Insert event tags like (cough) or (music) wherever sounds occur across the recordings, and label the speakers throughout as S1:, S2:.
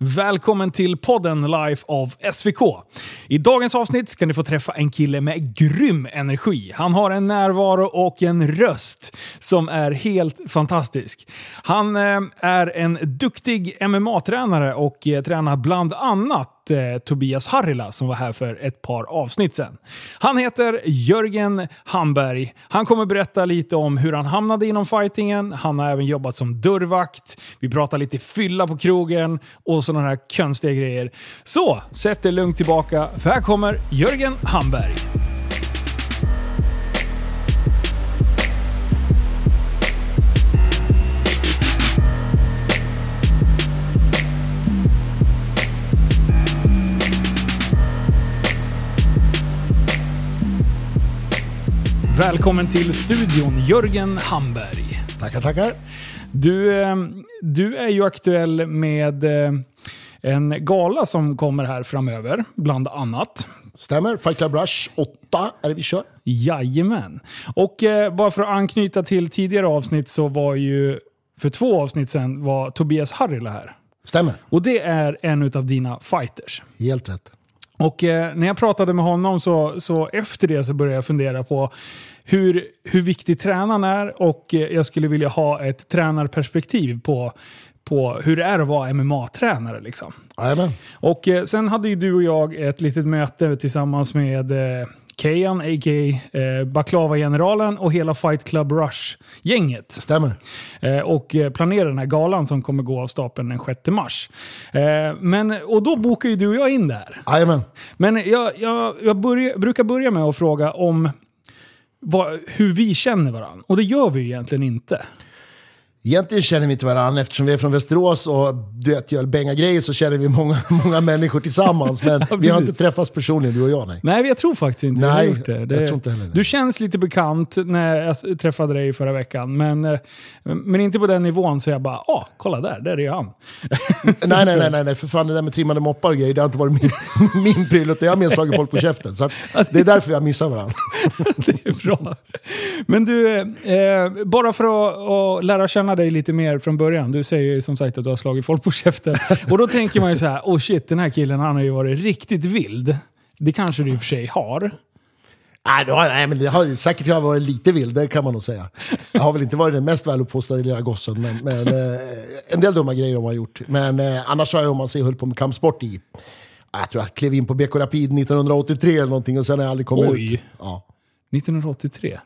S1: Välkommen till podden Life of SVK. I dagens avsnitt ska ni få träffa en kille med grym energi. Han har en närvaro och en röst som är helt fantastisk. Han eh, är en duktig MMA-tränare och eh, tränar bland annat eh, Tobias Harila som var här för ett par avsnitt sedan. Han heter Jörgen Hamberg. Han kommer berätta lite om hur han hamnade inom fightingen. Han har även jobbat som dörrvakt. Vi pratar lite fylla på krogen och sådana här konstiga grejer. Så, sätt er lugnt tillbaka för här kommer Jörgen Hamberg. Välkommen till studion, Jörgen Hamberg.
S2: Tackar, tackar.
S1: Du, eh, du är ju aktuell med eh, en gala som kommer här framöver, bland annat.
S2: Stämmer. Fight Club Rush 8 är det vi kör.
S1: Jajamän. Och eh, bara för att anknyta till tidigare avsnitt så var ju, för två avsnitt sedan, var Tobias Harrila här.
S2: Stämmer.
S1: Och det är en av dina fighters.
S2: Helt rätt.
S1: Och eh, när jag pratade med honom så, så efter det så började jag fundera på hur, hur viktig tränaren är och eh, jag skulle vilja ha ett tränarperspektiv på, på hur det är att vara MMA-tränare. Liksom. Och eh, sen hade ju du och jag ett litet möte tillsammans med eh, Kejan, a.k.a. Eh, Baklava-generalen och hela Fight Club Rush-gänget.
S2: Stämmer.
S1: Eh, och eh, planerar den här galan som kommer gå av stapeln den 6 mars. Eh, men, och då bokar ju du och jag in där.
S2: Jajamän.
S1: Men jag, jag, jag börja, brukar börja med att fråga om vad, hur vi känner varandra. Och det gör vi ju egentligen inte.
S2: Egentligen känner vi inte varandra eftersom vi är från Västerås och du vet, gör bänga grejer så känner vi många, (laughs) många människor tillsammans. Men (laughs)
S1: Ja,
S2: vi har inte träffats personligen du och jag. Nej.
S1: Nej, jag tror faktiskt inte jag har
S2: Nej,
S1: gjort det. det
S2: jag tror inte heller.
S1: Du känns lite bekant när jag träffade dig förra veckan. Men, eh, men inte på den nivån så jag bara, ah, kolla där, där är ju han. (laughs)
S2: nej, nej, nej, nej, nej, för fan det där med trimmade moppar och grejer, det har inte varit min, min pryl. utan Jag har mer slagit folk på käften. Så det är därför jag missar varandra.
S1: det är bra. Men du, eh, bara för att, att lära känna dig lite mer från början. Du säger ju som sagt att du har slagit folk på käften. Och då tänker man ju så här, oh shit, den här killen han har ju varit riktigt vild. Det kanske du i och för sig har.
S2: Nej, det har, nej men det har, säkert har jag varit lite vild, det kan man nog säga. Jag har väl inte varit den mest väluppfostrade lilla gossen, men, men eh, en del dumma grejer de har gjort. Men eh, annars har jag, om man säger, höll på med kampsport i... Jag tror jag klev in på BK Rapid 1983 eller någonting och sen har jag aldrig kommit
S1: Oj.
S2: ut. Ja.
S1: 1983.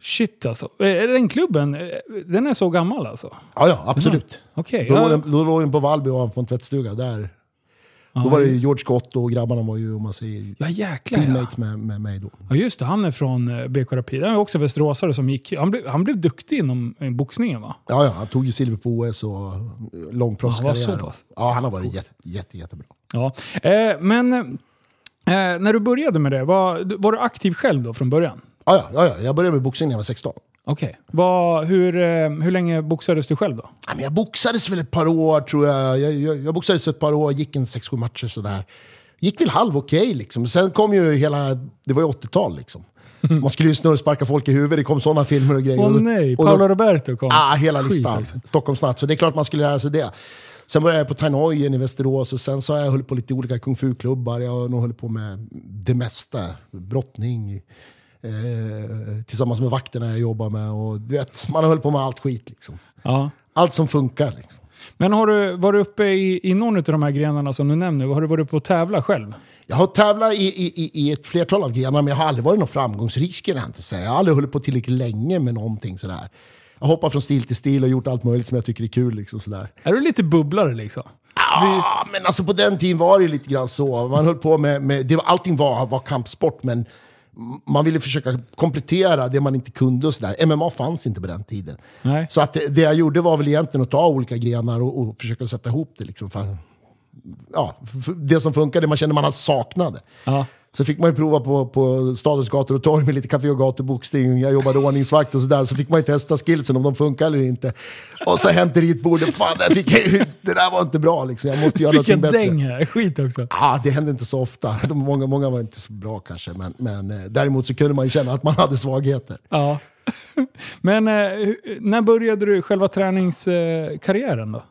S1: Shit alltså. Är den klubben, eh, den är så gammal alltså?
S2: ja, ja, absolut.
S1: Okej.
S2: Då,
S1: ja.
S2: låg den, då låg den på och på en tvättstuga. Där. Då var det ju George Scott och grabbarna var ju, om man säger,
S1: Ja jäklar ja.
S2: teammates med, med mig då.
S1: Ja just det, han är från eh, BK Rapid. Han är också västeråsare som gick... Han blev, han blev duktig inom eh, boxningen va?
S2: Ja, ja, han tog ju silver på OS och lång
S1: Han var så
S2: proffskarriär.
S1: pass.
S2: Ja, han har varit jätte, jätte, jättebra.
S1: Ja. Eh, men eh, när du började med det, var, var du aktiv själv då från början?
S2: Ja, ja, ja, ja, jag började med boxning när jag var 16.
S1: Okej. Vad- Hur, eh, hur länge boxades du själv då?
S2: Ja, men jag boxades väl ett par år tror jag. Jag, jag, jag boxades ett par år, gick en 6-7 matcher sådär. Gick väl halv okej liksom. Sen kom ju hela, det var ju 80-tal liksom. (laughs) Man skulle ju snurrsparka folk i huvudet, det kom sådana filmer och grejer.
S1: Åh
S2: då-
S1: nej,
S2: och då-
S1: Paolo Roberto kom.
S2: Ja, hela
S1: Skit
S2: listan.
S1: också.
S2: Stockholmsnatt. Så det är klart man skulle lära sig det. Sen började jag på Tainojen i Västerås och sen så har jag hållit på lite olika kung fu-klubbar. Jag har nog hållit på med det mesta. Brottning, eh, tillsammans med vakterna jag jobbar med. Och, du vet, man har hållit på med allt skit. Liksom.
S1: Ja.
S2: Allt som funkar. Liksom.
S1: Men har du varit uppe i, i någon av de här grenarna som du nämner? Har du varit uppe och tävla själv?
S2: Jag har tävlat i, i, i- ett flertal av grenarna men jag har aldrig varit någon framgångsrik skulle jag inte säga. Jag har aldrig hållit på tillräckligt länge med någonting sådär. Jag har hoppat från stil till stil och gjort allt möjligt som jag tycker är kul. Liksom, sådär.
S1: Är du lite bubblare liksom?
S2: Ja, men alltså på den tiden var det lite grann så. Man höll på med, med det var, allting var, var kampsport, men man ville försöka komplettera det man inte kunde. Och sådär. MMA fanns inte på den tiden.
S1: Nej.
S2: Så att det, det jag gjorde var väl egentligen att ta olika grenar och, och försöka sätta ihop det. Liksom, för, ja, det som funkade, man kände man saknade.
S1: Ja.
S2: Så fick man ju prova på, på stadens gator och torg med lite café och gatuboxning. Jag jobbade ordningsvakt och sådär. Så fick man ju testa skillsen om de funkar eller inte. Och så hem till ritbordet. Fan, där fick jag, (laughs) det där var inte bra liksom. Jag måste göra
S1: Vilken
S2: någonting bättre.
S1: däng här. Skit också.
S2: Ah, det hände inte så ofta. De, många, många var inte så bra kanske. Men, men eh, däremot så kunde man ju känna att man hade svagheter.
S1: Ja. (laughs) Men eh, när började du själva träningskarriären då?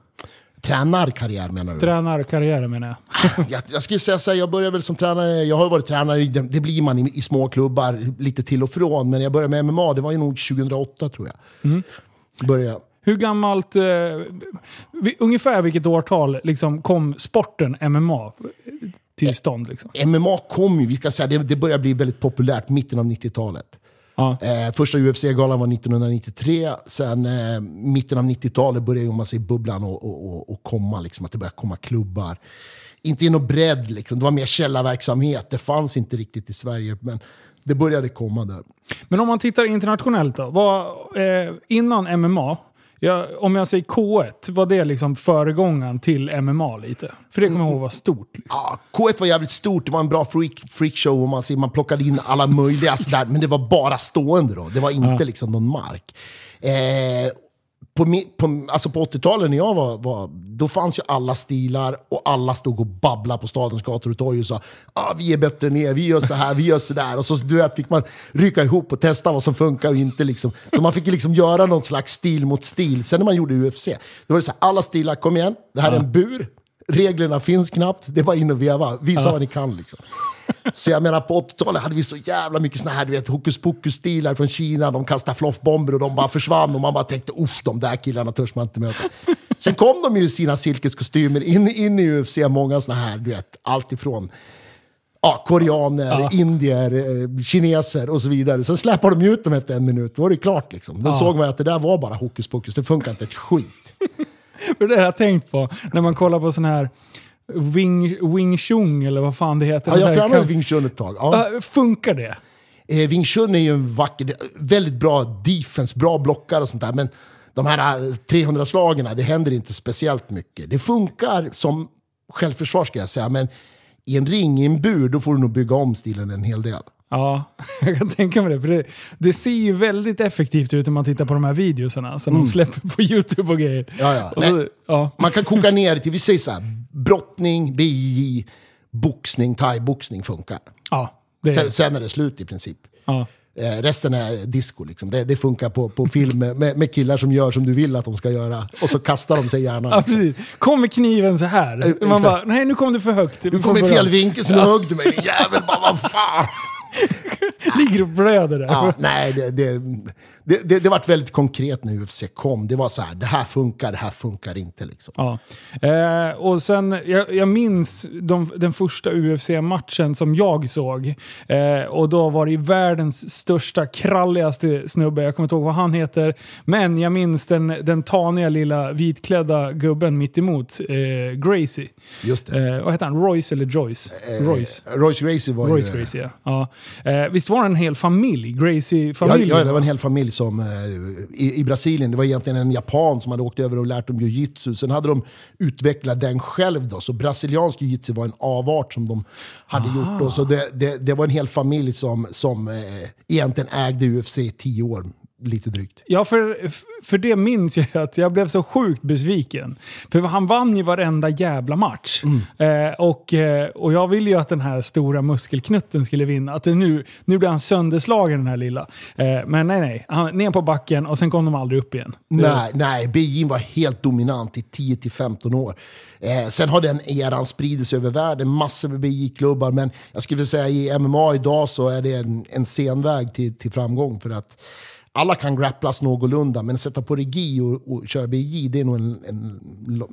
S2: Tränarkarriär menar du?
S1: Tränarkarriären menar jag.
S2: jag, jag skulle säga så här, jag började väl som tränare, jag har varit tränare, det, det blir man i, i, små klubbar lite till och från. Men jag började med MMA, det var ju nog 2008 tror jag. Mm. Började.
S1: Hur gammalt, eh, ungefär vilket årtal liksom, kom sporten MMA till stånd? Liksom?
S2: MMA kom ju, vi ska säga, det, det började bli väldigt populärt mitten av 90-talet. Ja. Eh, första UFC-galan var 1993, sen eh, mitten av 90-talet började man se bubblan och, och, och, komma, liksom, att det började komma klubbar. Inte i någon bredd, liksom. det var mer källarverksamhet. Det fanns inte riktigt i Sverige, men det började komma där.
S1: Men om man tittar internationellt då? Vad, eh, innan MMA, Ja, om jag säger K1, var det liksom föregångaren till MMA lite? För det kommer jag ihåg var stort. Liksom.
S2: Ja, K1 var jävligt stort, det var en bra freak, freakshow och man, man plockade in alla möjliga sådär, men det var bara stående då. Det var inte ja. liksom någon mark. Eh, på, på, alltså på 80-talet när jag var, var, då fanns ju alla stilar och alla stod och babblade på stadens gator och torg och sa ah, vi är bättre än er, vi gör så här, vi gör så där. Och så du vet, fick man rycka ihop och testa vad som funkar och inte. Liksom. Så man fick liksom göra någon slags stil mot stil. Sen när man gjorde UFC, då var det så här, alla stilar, kom igen, det här är en bur, reglerna finns knappt, det är bara in och veva, visa ja. vad ni kan. Liksom. Så jag menar på 80-talet hade vi så jävla mycket såna här du vet, hokus pokus-stilar från Kina. De kastade floffbomber och de bara försvann och man bara tänkte uff, de där killarna törs man inte möta. Sen kom de ju i sina silkeskostymer in, in i UFC, många såna här, du vet, allt ifrån ja, koreaner, ja. indier, eh, kineser och så vidare. Sen släppade de ut dem efter en minut, då var det klart liksom. Då ja. såg man att det där var bara hokus pokus, det funkar inte ett skit. (laughs)
S1: För det har jag tänkt på när man kollar på sån här Wing, wing Chun eller vad fan det heter.
S2: Ja, jag tränade Wing Chun ett tag. Ja.
S1: funkar det?
S2: Eh, Wing Chun är ju en vacker, väldigt bra defense, bra blockar och sånt där. Men de här 300-slagen, det händer inte speciellt mycket. Det funkar som självförsvar ska jag säga, men i en ring, i en bur, då får du nog bygga om stilen en hel del.
S1: Ja, (laughs) jag kan tänka mig det. För det, det ser ju väldigt effektivt ut när man tittar på de här videorna som mm. de släpper på (laughs) YouTube och grejer.
S2: Ja, ja. Och så, ja. Man kan koka ner det till, vi säger så här, brottning, BJJ, boxning, thaiboxning funkar.
S1: Ja,
S2: det sen, sen är det slut i princip.
S1: Ja.
S2: Eh, resten är disco. Liksom. Det, det, funkar på, på film med, med, killar som gör som du vill att de ska göra. Och så kastar de sig gärna.
S1: Ja, Kom med kniven så här. Eh, Man bara, nej nu kom du för högt.
S2: Du kom i fel vinkel så nu högg du mig. Jävel, bara vad fan. (laughs)
S1: Ligger och blöder där.
S2: Ja, nej, det, det, det, det, det var väldigt konkret när UFC kom. Det var så här, det här funkar, det här funkar inte. Liksom.
S1: Ja. Eh, och sen, jag, jag minns de, den första UFC-matchen som jag såg. Eh, och då var det världens största, kralligaste snubbe. Jag kommer inte ihåg vad han heter. Men jag minns den, den taniga lilla vitklädda gubben mitt emot eh, Gracie.
S2: Just det.
S1: Eh, vad heter han? Royce eller Joyce?
S2: Eh, Royce. Royce Gracie var
S1: Royce
S2: ju...
S1: Gracie, ja. ja. Eh, visst var det en hel familj? Gracie-familj?
S2: Ja, ja, det var en hel familj som, eh, i, i, Brasilien. Det var egentligen en japan som hade åkt över och lärt dem jujitsu. Sen hade de utvecklat den själv. Då. Så brasiliansk jujitsu var en avart som de hade Aha. gjort. Då. Så det, det, det, var en hel familj som, som eh, egentligen ägde UFC i tio år lite drygt.
S1: Ja, för, för det minns jag att jag blev så sjukt besviken. För han vann ju varenda jävla match. Mm. Eh, och, eh, och jag ville ju att den här stora muskelknutten skulle vinna. Att nu, nu blir han sönderslagen den här lilla. Eh, men nej, nej. Han, ner på backen och sen kom de aldrig upp igen.
S2: Nej, nej. Beijing var helt dominant i 10-15 år. Eh, sen har den eran spridit sig över världen. Massor med BJ-klubbar. Men jag skulle säga i MMA idag så är det en, en senväg till, till framgång. För att alla kan grapplas någorlunda, men sätta på regi och, och köra BJ, det är nog en, en,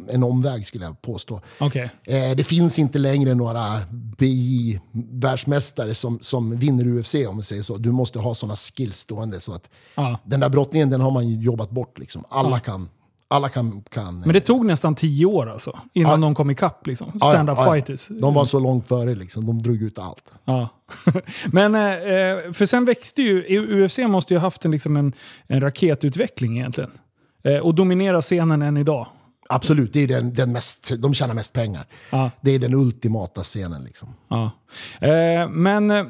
S2: en omväg skulle jag påstå.
S1: Okay.
S2: Eh, det finns inte längre några BJ-världsmästare som, som vinner UFC om man säger så. Du måste ha sådana skills stående. Så att ah. Den där brottningen den har man jobbat bort. Liksom. Alla ah. kan alla kan, kan...
S1: Men det tog nästan tio år alltså, innan ja. de kom ikapp. Liksom. Stand-up ja, ja, fighters.
S2: De var så långt före, liksom. de drog ut allt.
S1: Ja. (laughs) Men, eh, för sen växte ju, UFC måste ju ha haft en, liksom en, en raketutveckling egentligen. Eh, och dominerar scenen än idag.
S2: Absolut, det är den, den mest, de tjänar mest pengar. Ja. Det är den ultimata scenen. Liksom.
S1: Ja. Eh, men eh,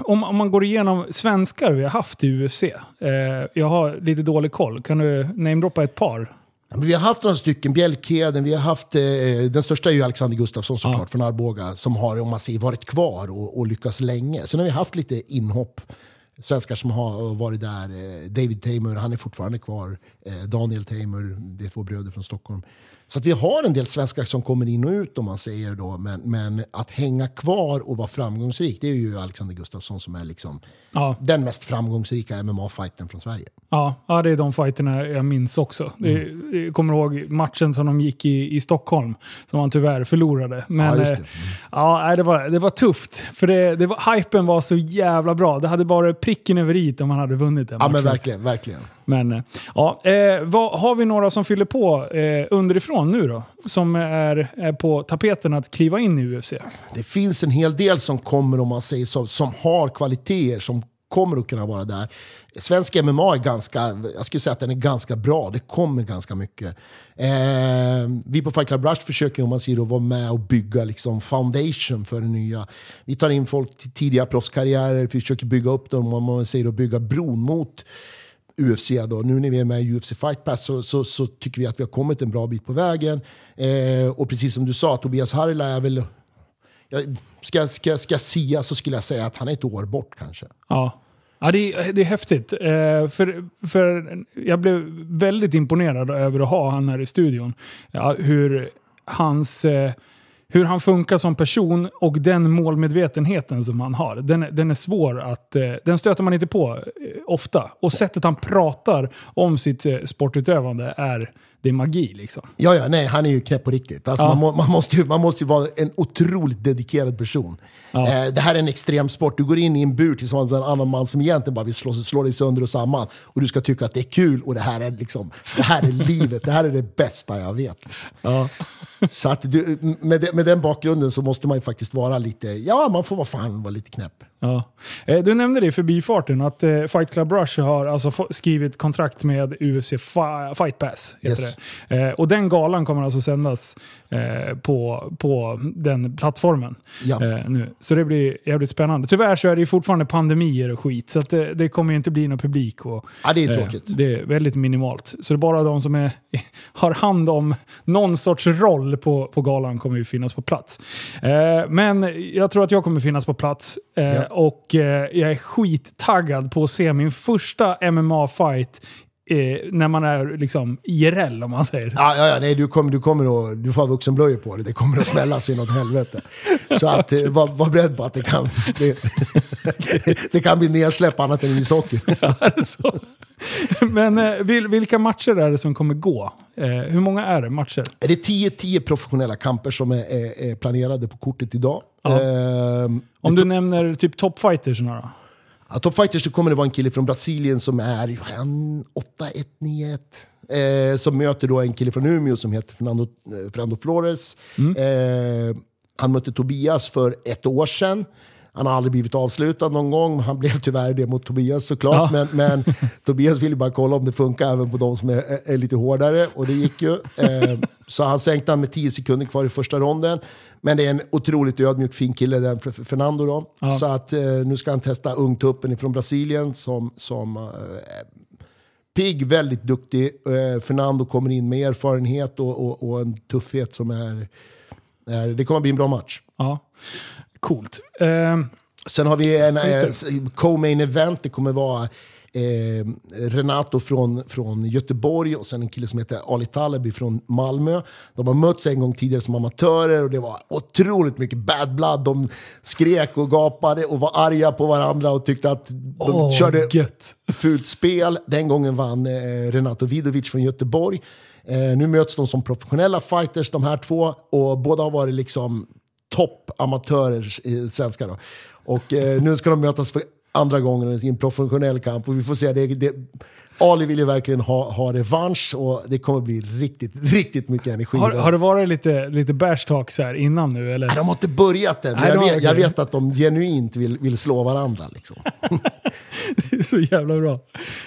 S1: om, om man går igenom svenskar vi har haft i UFC. Eh, jag har lite dålig koll. Kan du namedroppa ett par?
S2: Vi har haft några stycken, Bjälkheden, vi har haft, eh, den största är ju Alexander Gustafsson såklart ja. från Arboga, som har om man säger, varit kvar och, och lyckats länge. Sen har vi haft lite inhopp, svenskar som har varit där. Eh, David Tamer, han är fortfarande kvar. Eh, Daniel Tamer, det är två bröder från Stockholm. Så att vi har en del svenskar som kommer in och ut om man säger då. Men, men att hänga kvar och vara framgångsrik, det är ju Alexander Gustafsson som är liksom
S1: Ja.
S2: den mest framgångsrika MMA-fighten från Sverige.
S1: Ja, ja, det är de fighterna jag minns också.
S2: Mm.
S1: jag kommer ihåg matchen som de gick i, i Stockholm, som han tyvärr förlorade. Men
S2: Ja,
S1: ja,
S2: det.
S1: ja, nej, det, var, det var tufft, för det, det var, hypen var så jävla bra. Det hade bara pricken över i om man hade vunnit den
S2: Ja
S1: matchen.
S2: men verkligen, verkligen.
S1: Men, eh, ja, eh, vad, har vi några som fyller på eh, underifrån nu då? Som är, är på tapeten att kliva in i UFC?
S2: Det finns en hel del som kommer, om man säger så, som har kvaliteter som kommer att kunna vara där. Svensk MMA är ganska, jag skulle säga att den är ganska bra. Det kommer ganska mycket. Eh, vi på Fight Club Rush försöker om man säger att vara med och bygga liksom foundation för det nya. Vi tar in folk till tidiga proffskarriärer, vi försöker bygga upp dem, om man säger att bygga bron mot UFC då. Nu när vi är med i UFC Fight Pass så, så, så tycker vi att vi har kommit en bra bit på vägen. Eh, och precis som du sa, Tobias Harila är väl... Jag, ska, ska, ska jag sia så skulle jag säga att han är ett år bort kanske.
S1: Ja. Ja, det, är, det är häftigt. Eh, för, för jag blev väldigt imponerad över att ha han här i studion. Ja, hur, hans, eh, hur han funkar som person och den målmedvetenheten som han har. Den, den är svår att... Eh, den stöter man inte på eh, ofta. Och sättet han pratar om sitt eh, sportutövande är, det är magi liksom.
S2: Ja, ja, nej, han är ju knäpp på riktigt. Alltså,
S1: Ja.
S2: man, må, man, måste ju, man måste ju vara en otroligt dedikerad person.
S1: Ja.
S2: Eh, det här är en extrem sport. Du går in i en bur tillsammans med en annan man som egentligen bara vill slå, slå dig sönder och samman. Och du ska tycka att det är kul och det här är, liksom, det här är livet. Det här är det bästa jag vet.
S1: Ja.
S2: Så att du, med, de, med den bakgrunden så måste man ju faktiskt vara lite, ja man får vara fan vara lite knäpp.
S1: Ja. Eh, Du nämnde det i förbifarten att eh, Fight Club Rush har alltså skrivit kontrakt med UFC Fi- Fight Pass.
S2: Yes.
S1: Eh, Och den galan kommer alltså sändas på, på den plattformen
S2: Ja.
S1: nu. Så det blir jävligt spännande. Tyvärr så är det fortfarande pandemier och skit, så att det, det kommer inte bli någon publik. Och,
S2: Ja, det är tråkigt.
S1: det är väldigt minimalt. Så det är bara de som är, (laughs) har hand om någon sorts roll på, på galan kommer ju finnas på plats. Men jag tror att jag kommer finnas på plats.
S2: Ja.
S1: Och eh, jag är skittaggad på att se min första MMA-fight eh, när man är liksom IRL om man säger.
S2: Ja, ja, ja, nej, du kommer, du kommer att, du får ha vuxenblöjor på dig. Det kommer att smälla sig något helvete. Så att, eh, var, var beredd på att det kan, det, (laughs) det kan bli nedsläpp annat än ishockey. (laughs)
S1: Så. Men eh, vil, vilka matcher är det som kommer gå? Eh, hur många är det matcher?
S2: Det är 10-10 professionella kamper som är, är, är planerade på kortet idag.
S1: Ja.
S2: Ehm,
S1: Om du nämner typ topfighters några.
S2: Ja, Top Fighters så kommer det vara en kille från Brasilien som är vad är han, 8-1-9-1. Eh, som möter då en kille från Umeå som heter Fernando, eh, Fernando Flores. Eh, han mötte Tobias för ett år sedan. Han har aldrig blivit avslutad någon gång. Han blev tyvärr det mot Tobias såklart.
S1: Ja.
S2: Men, men (laughs) Tobias ville bara kolla om det funkar även på de som är, är, lite hårdare. Och det gick ju. Eh, så han sänkte han med 10 sekunder kvar i första ronden. Men det är en otroligt ödmjuk fin kille, den Fernando. Då.
S1: Ja.
S2: Så att, eh, nu ska han testa ungtuppen från Brasilien som, som eh, pigg, väldigt duktig. Eh, Fernando kommer in med erfarenhet och, och, och en tuffhet som är, är... Det kommer bli en bra match.
S1: Ja. Coolt. Eh,
S2: Sen har vi en
S1: Just
S2: eh, co-main event. Det kommer vara eh, Renato från, från Göteborg och sen en kille som heter Ali Talebi från Malmö. De har mötts en gång tidigare som amatörer och det var otroligt mycket bad blood. De skrek och gapade och var arga på varandra och tyckte att de
S1: åh,
S2: körde
S1: gött.
S2: fult spel. Den gången vann eh, Renato Vidovic från Göteborg. Eh, nu möts de som professionella fighters de här två och båda har varit liksom toppamatörer, i svenska. Då. Och eh, nu ska de mötas för andra gången i en professionell kamp och vi får se. Det, det, Ali vill ju verkligen ha, ha revansch och det kommer bli riktigt, riktigt mycket energi.
S1: Har, har det varit lite, lite bash talk så här innan nu eller?
S2: Nej, de har inte börjat än, men
S1: Nej,
S2: jag, vet, jag vet att de genuint vill, vill slå varandra. Liksom. (laughs)
S1: så jävla bra.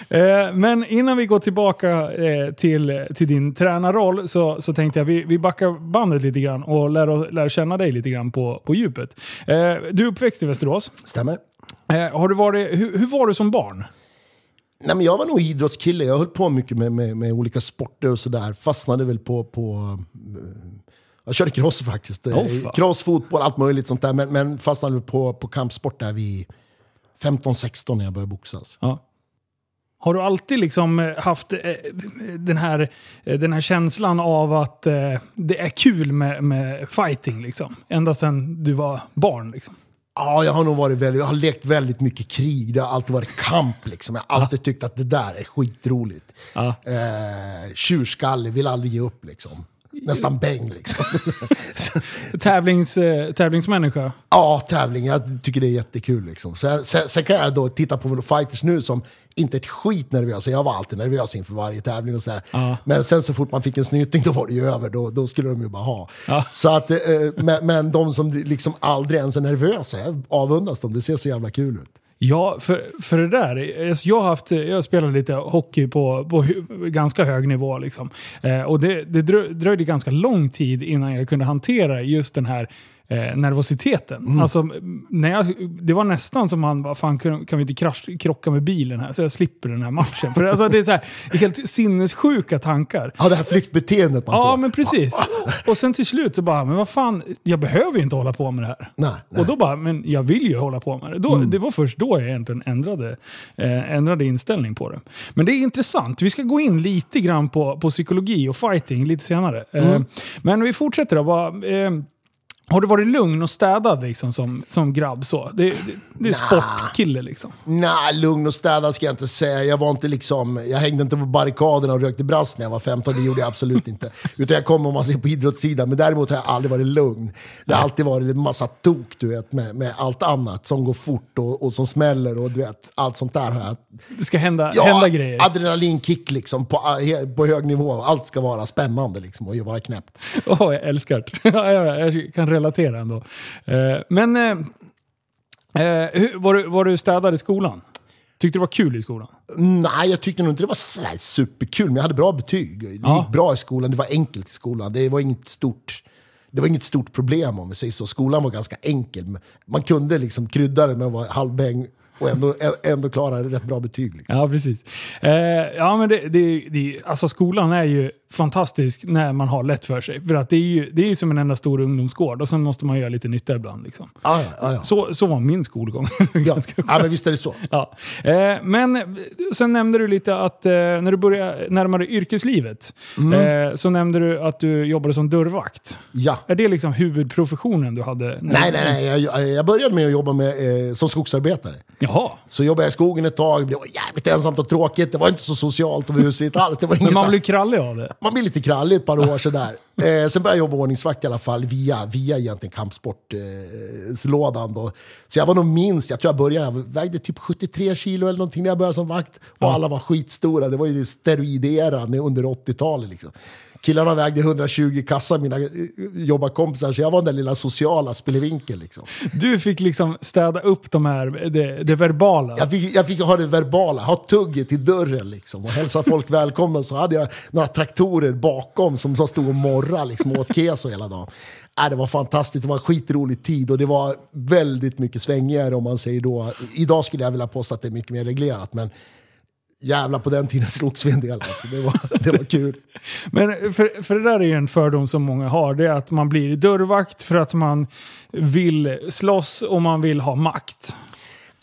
S1: Eh, men innan vi går tillbaka eh, till, till din tränarroll så, så tänkte jag vi, vi backar bandet lite grann och lär, lär känna dig lite grann på, på djupet. Eh, du är uppväxt i Västerås.
S2: Stämmer?
S1: Eh, har du varit, hur, hur var du som barn?
S2: Nej, men jag var nog idrottskille. Jag höll på mycket med, med, med olika sporter och sådär. Fastnade väl på... på eh, jag körde cross faktiskt.
S1: Åh,
S2: Eh, cross, fotboll, allt möjligt sånt där. Men, men fastnade väl på, på kampsport där vid 15-16 när jag började boxas.
S1: Ja. Har du alltid liksom eh, haft den, här, den här känslan av att det är kul med, med fighting? Liksom? Ända sedan du var barn? Liksom.
S2: Ja, jag har nog varit väldigt, jag har lekt väldigt mycket krig. Det har alltid varit kamp liksom. Jag har alltid tyckt att det där är skitroligt.
S1: Ja.
S2: Eh, tjurskallig, vill aldrig ge upp liksom. Nästan bäng liksom. (laughs)
S1: Tävlings, eh, tävlingsmänniska?
S2: ja, tävling. Jag tycker det är jättekul liksom. Sen, sen, sen kan jag då titta på fighters nu som inte är ett skit nervösa. Jag var alltid nervös inför varje tävling och sådär.
S1: Ja.
S2: Men sen så fort man fick en snyting då var det ju över. Då, då skulle de ju bara ha.
S1: Ja.
S2: Så att, eh, men, men de som liksom aldrig ens är nervösa, avundas dem. Det ser så jävla kul ut.
S1: Ja, för, för det där. alltså, Jag har, haft, jag spelat lite hockey på, på ganska hög nivå. Liksom. Eh, och det, det dröjde ganska lång tid innan jag kunde hantera just den här eh, nervositeten. Alltså, m- när jag, det var nästan som man bara, fan kan, kan vi inte krasch, krocka med bilen här så jag slipper den här matchen. För alltså, det är så här, det är helt sinnessjuka tankar.
S2: Ja, det här flyktbeteendet man
S1: Ja,
S2: får.
S1: men precis. Och sen till slut så bara, men vad fan, jag behöver ju inte hålla på med det här.
S2: Nej, nej.
S1: Och då bara, men jag vill ju hålla på med det. Då, Det var först då jag egentligen ändrade, eh, ändrade inställning på det. Men det är intressant. Vi ska gå in lite grann på, på psykologi och fighting lite senare. Eh, men vi fortsätter då. Bara, eh, har du varit lugn och städad liksom, som, som grabb? Så? Det, det, det är sportkille liksom.
S2: Nej, lugn och städad ska jag inte säga. Jag var inte liksom, jag hängde inte på barrikaderna och rökte brass när jag var 15, det gjorde jag absolut inte. (laughs) Utan jag kom om man ser på idrottssidan, men däremot har jag aldrig varit lugn. Det har alltid varit en massa tok du vet, med, med allt annat som går fort och, och som smäller och du vet, allt sånt där har jag.
S1: Det ska hända,
S2: Ja,
S1: hända grejer.
S2: adrenalinkick liksom på, på hög nivå. Allt ska vara spännande liksom och vara knäppt. (laughs)
S1: Åh, jag älskar det. (laughs) Jag kan relatera ändå. Eh, men eh, eh, var, du, var du städad i skolan? Tyckte du det var kul i skolan?
S2: Nej, jag tyckte nog inte det var sådär superkul, men jag hade bra betyg. Det
S1: Ja.
S2: gick bra i skolan, det var enkelt i skolan. Det var inget stort, det var inget stort problem om vi säger så. Skolan var ganska enkel. Man kunde liksom krydda det med att vara halvbäng och ändå, ändå klara rätt bra betyg. Liksom.
S1: Ja, precis. Eh, ja, men det, det, det, alltså skolan är ju fantastisk när man har lätt för sig. För att det är ju det är ju som en enda stor ungdomsgård och sen måste man göra lite nytta ibland. Liksom.
S2: Ah, ah, ja.
S1: Så, så var min skolgång. (laughs)
S2: Ja. Ja, men visst är det så.
S1: Ja. Eh, men sen nämnde du lite att eh, när du började närma dig yrkeslivet eh, så nämnde du att du jobbade som dörrvakt.
S2: Ja.
S1: Är det liksom huvudprofessionen du hade?
S2: Nej, nej, nej. Jag, jag började med att jobba med, eh, som skogsarbetare.
S1: Jaha.
S2: Så jobbade jag i skogen ett tag, det blev jävligt ensamt och tråkigt. Det var inte så socialt och busigt alls. Det var
S1: Men man blir krallig av det.
S2: Man blir lite krallig ett par år sådär. (laughs) Eh, sen började jag jobba ordningsvakt i alla fall via, via egentligen kampsportlådan. då. Så jag var nog minst, jag tror jag började, jag vägde typ 73 kilo eller någonting när jag började som vakt. Och alla var skitstora, det var ju steroideran under 80-talet liksom. Killarna vägde 120 kassar, mina eh, jobbarkompisar, så jag var den lilla sociala spelevinkeln liksom.
S1: Du fick liksom städa upp de här, det, det verbala.
S2: Jag fick, jag fick ha det verbala, ha tugget i dörren liksom, och hälsa folk (laughs) välkomna. Så hade jag några traktorer bakom som så stod och morrade liksom, och åt keso hela dagen. Äh, det var fantastiskt, det var en skitrolig tid och det var väldigt mycket svängigare om man säger då. Idag skulle jag vilja påstå att det är mycket mer reglerat, men jävla på den tiden slogs vi en del. Alltså. Det, var, det var kul. (laughs)
S1: Men för, för det där är ju en fördom som många har. Det är att man blir dörrvakt för att man vill slåss och man vill ha makt.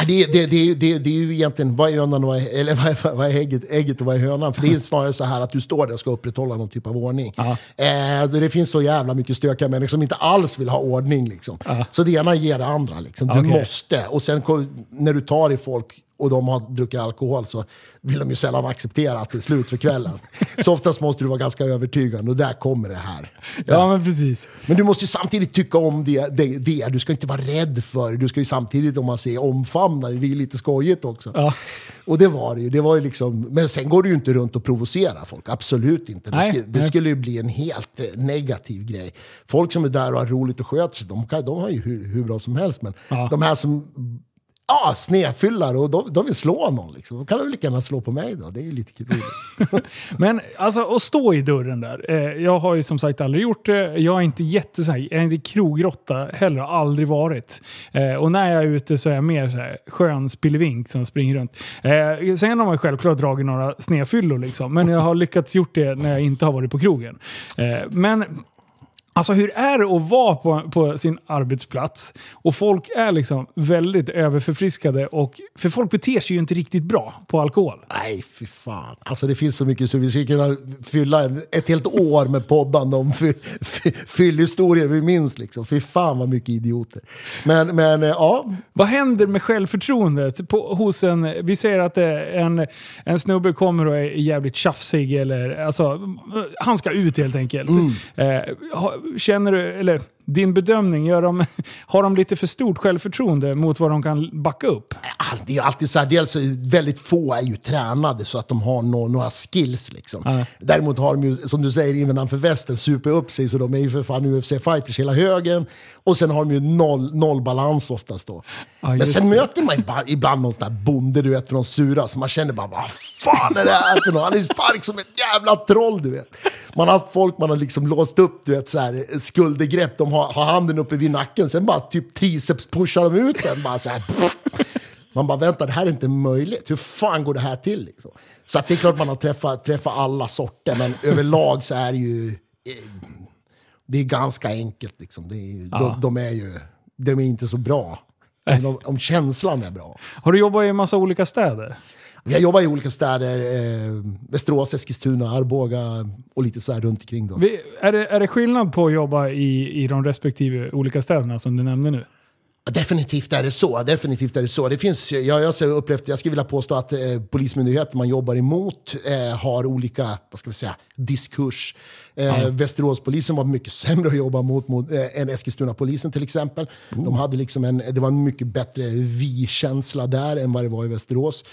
S2: Det, det, det, det, det är ju egentligen, vad är hönan och vad är, eller vad är, vad är ägget, ägget och vad är hönan? För det är snarare så här att du står där och ska upprätthålla någon typ av ordning. Eh, det finns så jävla mycket stökiga människor som inte alls vill ha ordning. Liksom. Så det ena ger det andra. Liksom. Du
S1: Okej.
S2: måste. Och sen när du tar i folk och de har druckit alkohol så vill de ju sällan acceptera att det är slut för kvällen. så oftast måste du vara ganska övertygande och där kommer det här.
S1: Ja, men precis.
S2: Men du måste ju samtidigt tycka om det, det, det. Du ska inte vara rädd för det. Du ska ju samtidigt, om man säger omfamna det. Det är ju lite skojigt också.
S1: Ja.
S2: Och det var det ju. Det var ju liksom, men sen går du ju inte runt och provocerar folk. Absolut inte. Det,
S1: Nej,
S2: skulle, det
S1: nej.
S2: skulle ju bli en helt eh, negativ grej. Folk som är där och har roligt och sköter sig, de, kan, de har ju hur, hur bra som helst. Men
S1: Ja.
S2: de här som Ja, snedfyllare och de, de vill slå någon. Liksom. Då kan de lika gärna slå på mig då. Det är ju lite kul. (laughs)
S1: Men alltså att stå i dörren där. Eh, jag har ju som sagt aldrig gjort det. Jag är inte jätte, så här, jag är inte krogråtta heller, har aldrig varit. Eh, och när jag är ute så är jag mer så här, skön spillevink som springer runt. Eh, sen har man ju självklart dragit några snedfyllor liksom. Men jag har lyckats gjort det när jag inte har varit på krogen. Eh, men Alltså hur är det att vara på, på sin arbetsplats och folk är liksom väldigt överförfriskade och för folk beter sig ju inte riktigt bra på alkohol.
S2: Nej, fy fan. Alltså det finns så mycket så vi skulle kunna fylla ett helt år med poddande om fy- fy- fyllhistorier vi minns. Liksom. Fy fan vad mycket idioter. Men, men eh, ja,
S1: Vad händer med självförtroendet på, hos en... Vi säger att är en, en snubbe kommer och är jävligt tjafsig eller... Alltså, han ska ut helt enkelt. Eh, ha- känner du, eller din bedömning, gör de, (laughs) har de lite för stort självförtroende mot vad de kan backa upp?
S2: det är ju alltid så här, dels är väldigt få är ju tränade så att de har nå- några skills. Liksom. Däremot har de ju, som du säger, innanför västen super upp sig så de är ju för fan UFC-fighters hela högen. Och sen har de ju noll, noll balans oftast då.
S1: Ja,
S2: Men sen
S1: det.
S2: möter man ibland, ibland någon sån där bonde du vet, från Sura, så man känner bara vad fan är det här för något? Han är stark som ett jävla troll du vet. Man har haft folk man har liksom låst upp, du vet, så här, skuldergrepp, de har, har handen uppe vid nacken, sen bara typ triceps pushar de ut den. Bara så här, man bara vänta, det här är inte möjligt. Hur fan går det här till? Liksom? Så det är klart man har träffat, träffat alla sorter, men överlag så är det ju... eh, Det är ganska enkelt. Liksom. Det är ju, de, de är ju de är inte så bra. Om, om känslan är bra.
S1: Har du jobbat i en massa olika städer?
S2: Jag jobbar i olika städer, eh, Västerås, Eskilstuna, Arboga och lite så här runt omkring. Då.
S1: Vi, är, det, är det skillnad på att jobba i, i de respektive olika städerna som du nämnde nu?
S2: Ja, Definitivt är det så. Definitivt är det så. Det finns, jag, jag, har upplevt, jag skulle vilja påstå att eh, polismyndigheten man jobbar emot eh, har olika vad ska vi säga, diskurs. Eh, Västeråspolisen var mycket sämre att jobba mot, mot eh, än Eskilstuna-polisen till exempel. De hade liksom en, det var en mycket bättre vi-känsla där än vad det var i Västerås.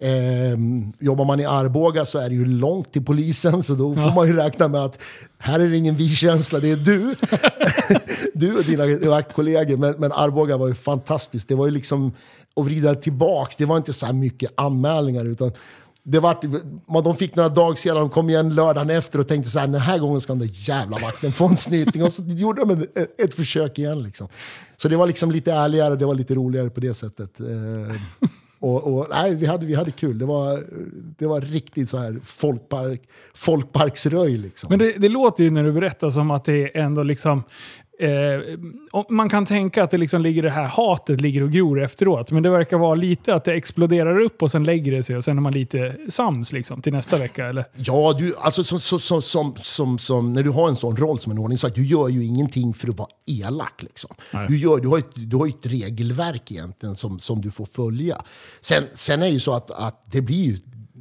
S2: Eh, jobbar man i Arboga så är det ju långt till polisen så då får man ju räkna med att här är det ingen vi-känsla, det är du. (laughs) du och dina, kollegor. Men, men Arboga var ju fantastiskt. Det var ju liksom att vrida tillbaks. Det var inte så här mycket anmälningar utan det var, man- de fick några dagar senare, de kom igen lördagen efter och tänkte så här, den här gången ska den där jävla vakten få en snyting. Och så gjorde de ett, ett, ett försök igen. Liksom. Så det var liksom lite ärligare, det var lite roligare på det sättet. Och, och, nej, vi, hade, vi hade kul. Det var, det var riktigt så här folkpark, folkparksröj. Liksom.
S1: Men det, det låter ju när du berättar som att det är ändå liksom... Eh, man kan tänka att det liksom ligger det här hatet ligger och gror efteråt. Men det verkar vara lite att det exploderar upp och sen lägger det sig och sen är man lite sams liksom, till nästa vecka. Eller?
S2: Ja, du, alltså, så, så, så, som, som, som, när du har en sån roll som en ordningsvakt, du gör ju ingenting för att vara elak. Liksom. Du, gör, du, har ett, du har ett regelverk egentligen som, som du får följa. Sen, sen är det ju så att, att det blir ju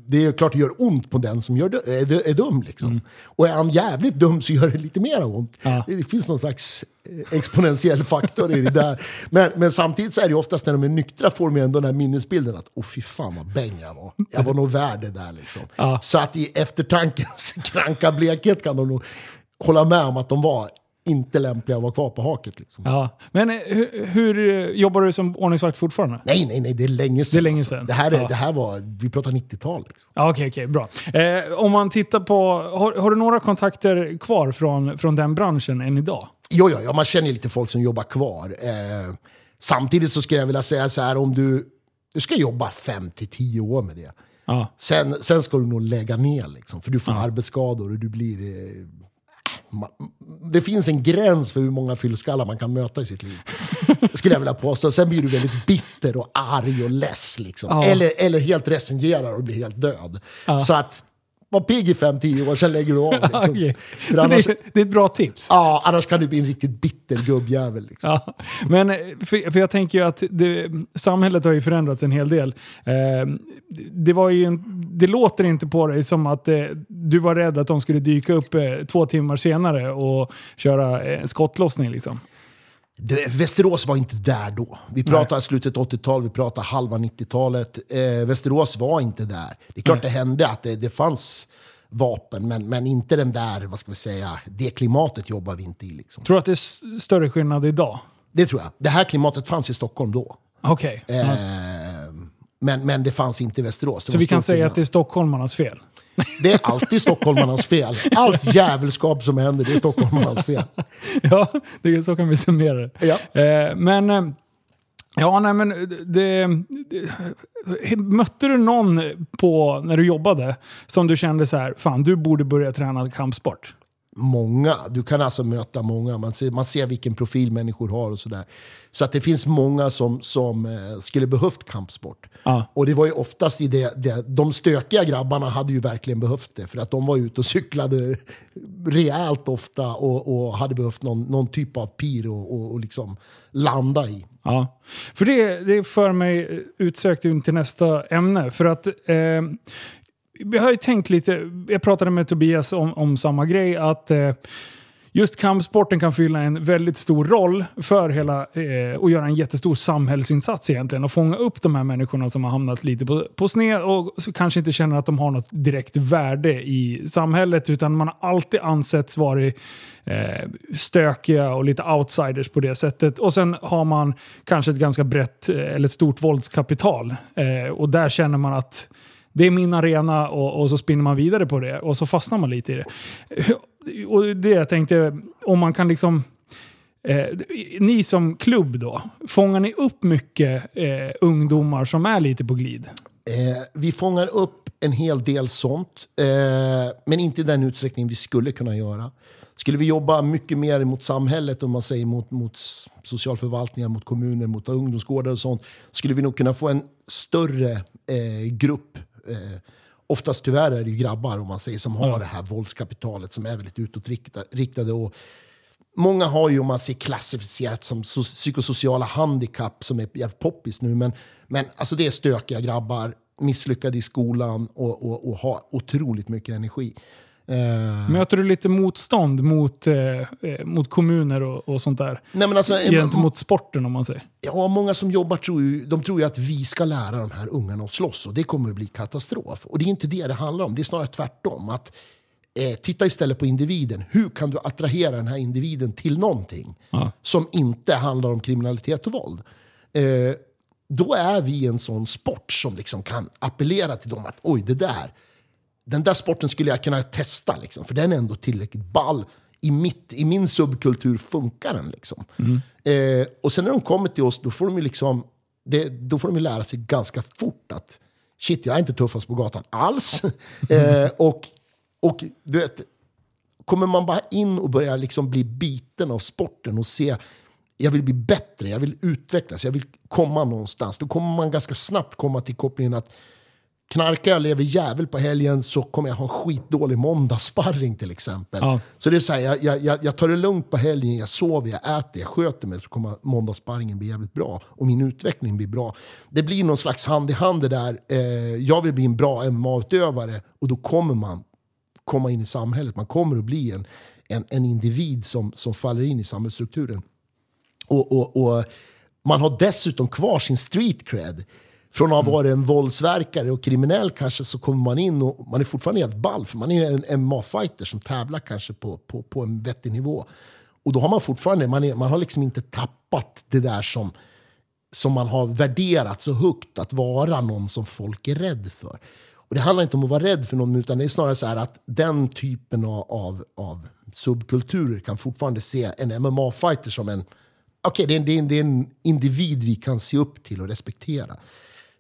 S2: det är klart det gör ont på den som gör, är, är dum. Liksom. Och är han jävligt dum så gör det lite mer ont.
S1: Ja.
S2: Det, det finns någon slags eh, exponentiell faktor i det där. Men, men samtidigt så är det oftast när de är nyktra får de ändå den här minnesbilden att åh fy fan vad bäng jag var. Jag var nog värd det där. Liksom.
S1: Ja.
S2: Så att i eftertankens (laughs) kranka blekhet kan de nog hålla med om att de var inte lämpliga att vara kvar på haket. Liksom.
S1: Ja. Men eh, hur, hur eh, jobbar du som ordningsvakt fortfarande?
S2: Nej, nej, nej, det är länge sedan.
S1: Det är länge
S2: alltså.
S1: sedan.
S2: Det, här är,
S1: Ja.
S2: det här var, vi pratar 90-tal. Liksom.
S1: Ja, Okej, okej, bra. Eh, om man tittar på, har, har du några kontakter kvar från, från den branschen än idag?
S2: Jo, jo, ja, man känner lite folk som jobbar kvar. Eh, samtidigt så skulle jag vilja säga så här, om du, du ska jobba 5-10 år med det.
S1: Ja.
S2: Sen, sen ska du nog lägga ner, liksom, för du får arbetsskador och du blir... Eh, det finns en gräns för hur många fyllskallar man kan möta i sitt liv. (laughs) skulle jag vilja påstå. Sen blir du väldigt bitter och arg och less. Liksom.
S1: Ja.
S2: Eller, eller helt resignerar och blir helt död. Så att, var pigg i 5-10 år, sen lägger du av. (laughs) Liksom. För annars,
S1: det, det är ett bra tips.
S2: ja, annars kan du bli en riktigt bitter gubbjävel. Liksom.
S1: Ja, men eh, för, för jag tänker ju att det, samhället har ju förändrats en hel del. Eh, det, var ju en, det låter inte på dig som att eh, du var rädd att de skulle dyka upp eh, två timmar senare och köra eh, skottlossning liksom.
S2: Det, Västerås var inte där då. Vi pratar slutet 80-tal, vi pratar halva 90-talet. Eh, Västerås var inte där. Det är klart det hände att det, det fanns vapen, men, men inte den där, vad ska vi säga, det klimatet jobbar vi inte i. Liksom.
S1: Tror du att det är större skillnad idag?
S2: Det tror jag. Det här klimatet fanns i Stockholm då.
S1: Okej.
S2: Eh,
S1: Ja.
S2: men, men det fanns inte i Västerås. Det
S1: Så vi kan säga
S2: skillnad.
S1: att det är stockholmarnas fel? (laughs)
S2: det är alltid stockholmarnas fel. Allt jävelskap som händer, det är stockholmarnas fel. (laughs)
S1: ja, det, så kan vi summera det.
S2: Ja.
S1: Eh, men... eh, Ja, nej men det, det, Mötte du någon på, när du jobbade som du kände så här, fan du borde börja träna kampsport?
S2: Många. Du kan alltså möta många. Man ser, man ser vilken profil människor har och sådär. Så att det finns många som, som eh, skulle behövt kampsport.
S1: Ja.
S2: Och det var ju oftast i det, det, de stökiga grabbarna hade ju verkligen behövt det. För att de var ute och cyklade rejält ofta och, och hade behövt någon, någon typ av pir och, och, och liksom landa i.
S1: Ja, för det, det för mig utsökt in till nästa ämne. För att eh, vi har ju tänkt lite, jag pratade med Tobias om, om samma grej, att eh, just kampsporten kan fylla en väldigt stor roll för hela, eh, och göra en jättestor samhällsinsats egentligen. Och fånga upp de här människorna som har hamnat lite på, på sned och kanske inte känner att de har något direkt värde i samhället. Utan man har alltid ansetts vara eh, stökiga och lite outsiders på det sättet. Och sen har man kanske ett ganska brett, eh, eller stort våldskapital. Eh, och där känner man att det är min arena och, och så spinner man vidare på det och så fastnar man lite i det. (laughs) Och det jag tänkte, om man kan liksom... Eh, ni som klubb då, fångar ni upp mycket eh, ungdomar som är lite på glid?
S2: Eh, vi fångar upp en hel del sånt, eh, men inte i den utsträckning vi skulle kunna göra. Skulle vi jobba mycket mer mot samhället, om man säger mot, mot socialförvaltningar, mot kommuner, mot ungdomsgårdar och sånt, skulle vi nog kunna få en större eh, grupp eh, oftast tyvärr är det ju grabbar om man säger, som har det här våldskapitalet som är väldigt utåtriktade. Och många har ju, om man säger klassificerat som so psykosociala handikapp som är jävligt poppis nu. Men, men alltså det är stökiga grabbar, misslyckade i skolan och, och, och har otroligt mycket energi.
S1: Uh, Möter du lite motstånd mot, eh, eh, mot kommuner och, och sånt där?
S2: Nej, men alltså,
S1: Gentemot sporten om man säger.
S2: Ja, många som jobbar tror ju, de tror ju att vi ska lära de här ungarna att slåss och det kommer att bli katastrof. Och det är inte det det handlar om, det är snarare tvärtom. Att, eh, titta istället på individen. Hur kan du attrahera den här individen till någonting uh. som inte handlar om kriminalitet och våld? Eh, då är vi en sån sport som liksom kan appellera till dem att oj, det där den där sporten skulle jag kunna testa, liksom, för den är ändå tillräckligt ball. I, mitt, i min subkultur funkar den. Liksom. Mm. Eh, och sen när de kommer till oss, då får de ju liksom, det, då får de lära sig ganska fort att shit, jag är inte tuffast på gatan alls. (laughs) eh, och, och du vet, kommer man bara in och börjar liksom bli biten av sporten och se jag vill bli bättre, jag vill utvecklas, jag vill komma någonstans. Då kommer man ganska snabbt komma till kopplingen att knarkar jag lever jävel på helgen så kommer jag ha en skitdålig måndagssparring till exempel. Ja. Så det är så här, jag, jag, jag, tar det lugnt på helgen, jag sover, jag äter, jag sköter mig så kommer måndagssparringen bli jävligt bra. Och min utveckling blir bra. Det blir någon slags hand i hand det där. Eh, jag vill bli en bra MMA-utövare och då kommer man komma in i samhället. Man kommer att bli en, en, en individ som, som faller in i samhällsstrukturen. Och, och, och man har dessutom kvar sin street cred. Från att ha varit en våldsverkare och kriminell kanske så kommer man in och man är fortfarande helt ball. För man är en MMA-fighter som tävlar kanske på, på, på en vettig nivå. Och då har man fortfarande, man, är, man har liksom inte tappat det där som, som man har värderat så högt att vara någon som folk är rädd för. Och Det handlar inte om att vara rädd för någon, utan det är snarare så att den typen av, av, subkulturer kan fortfarande se en MMA-fighter som en, okay, det, är, det, är, det är en individ vi kan se upp till och respektera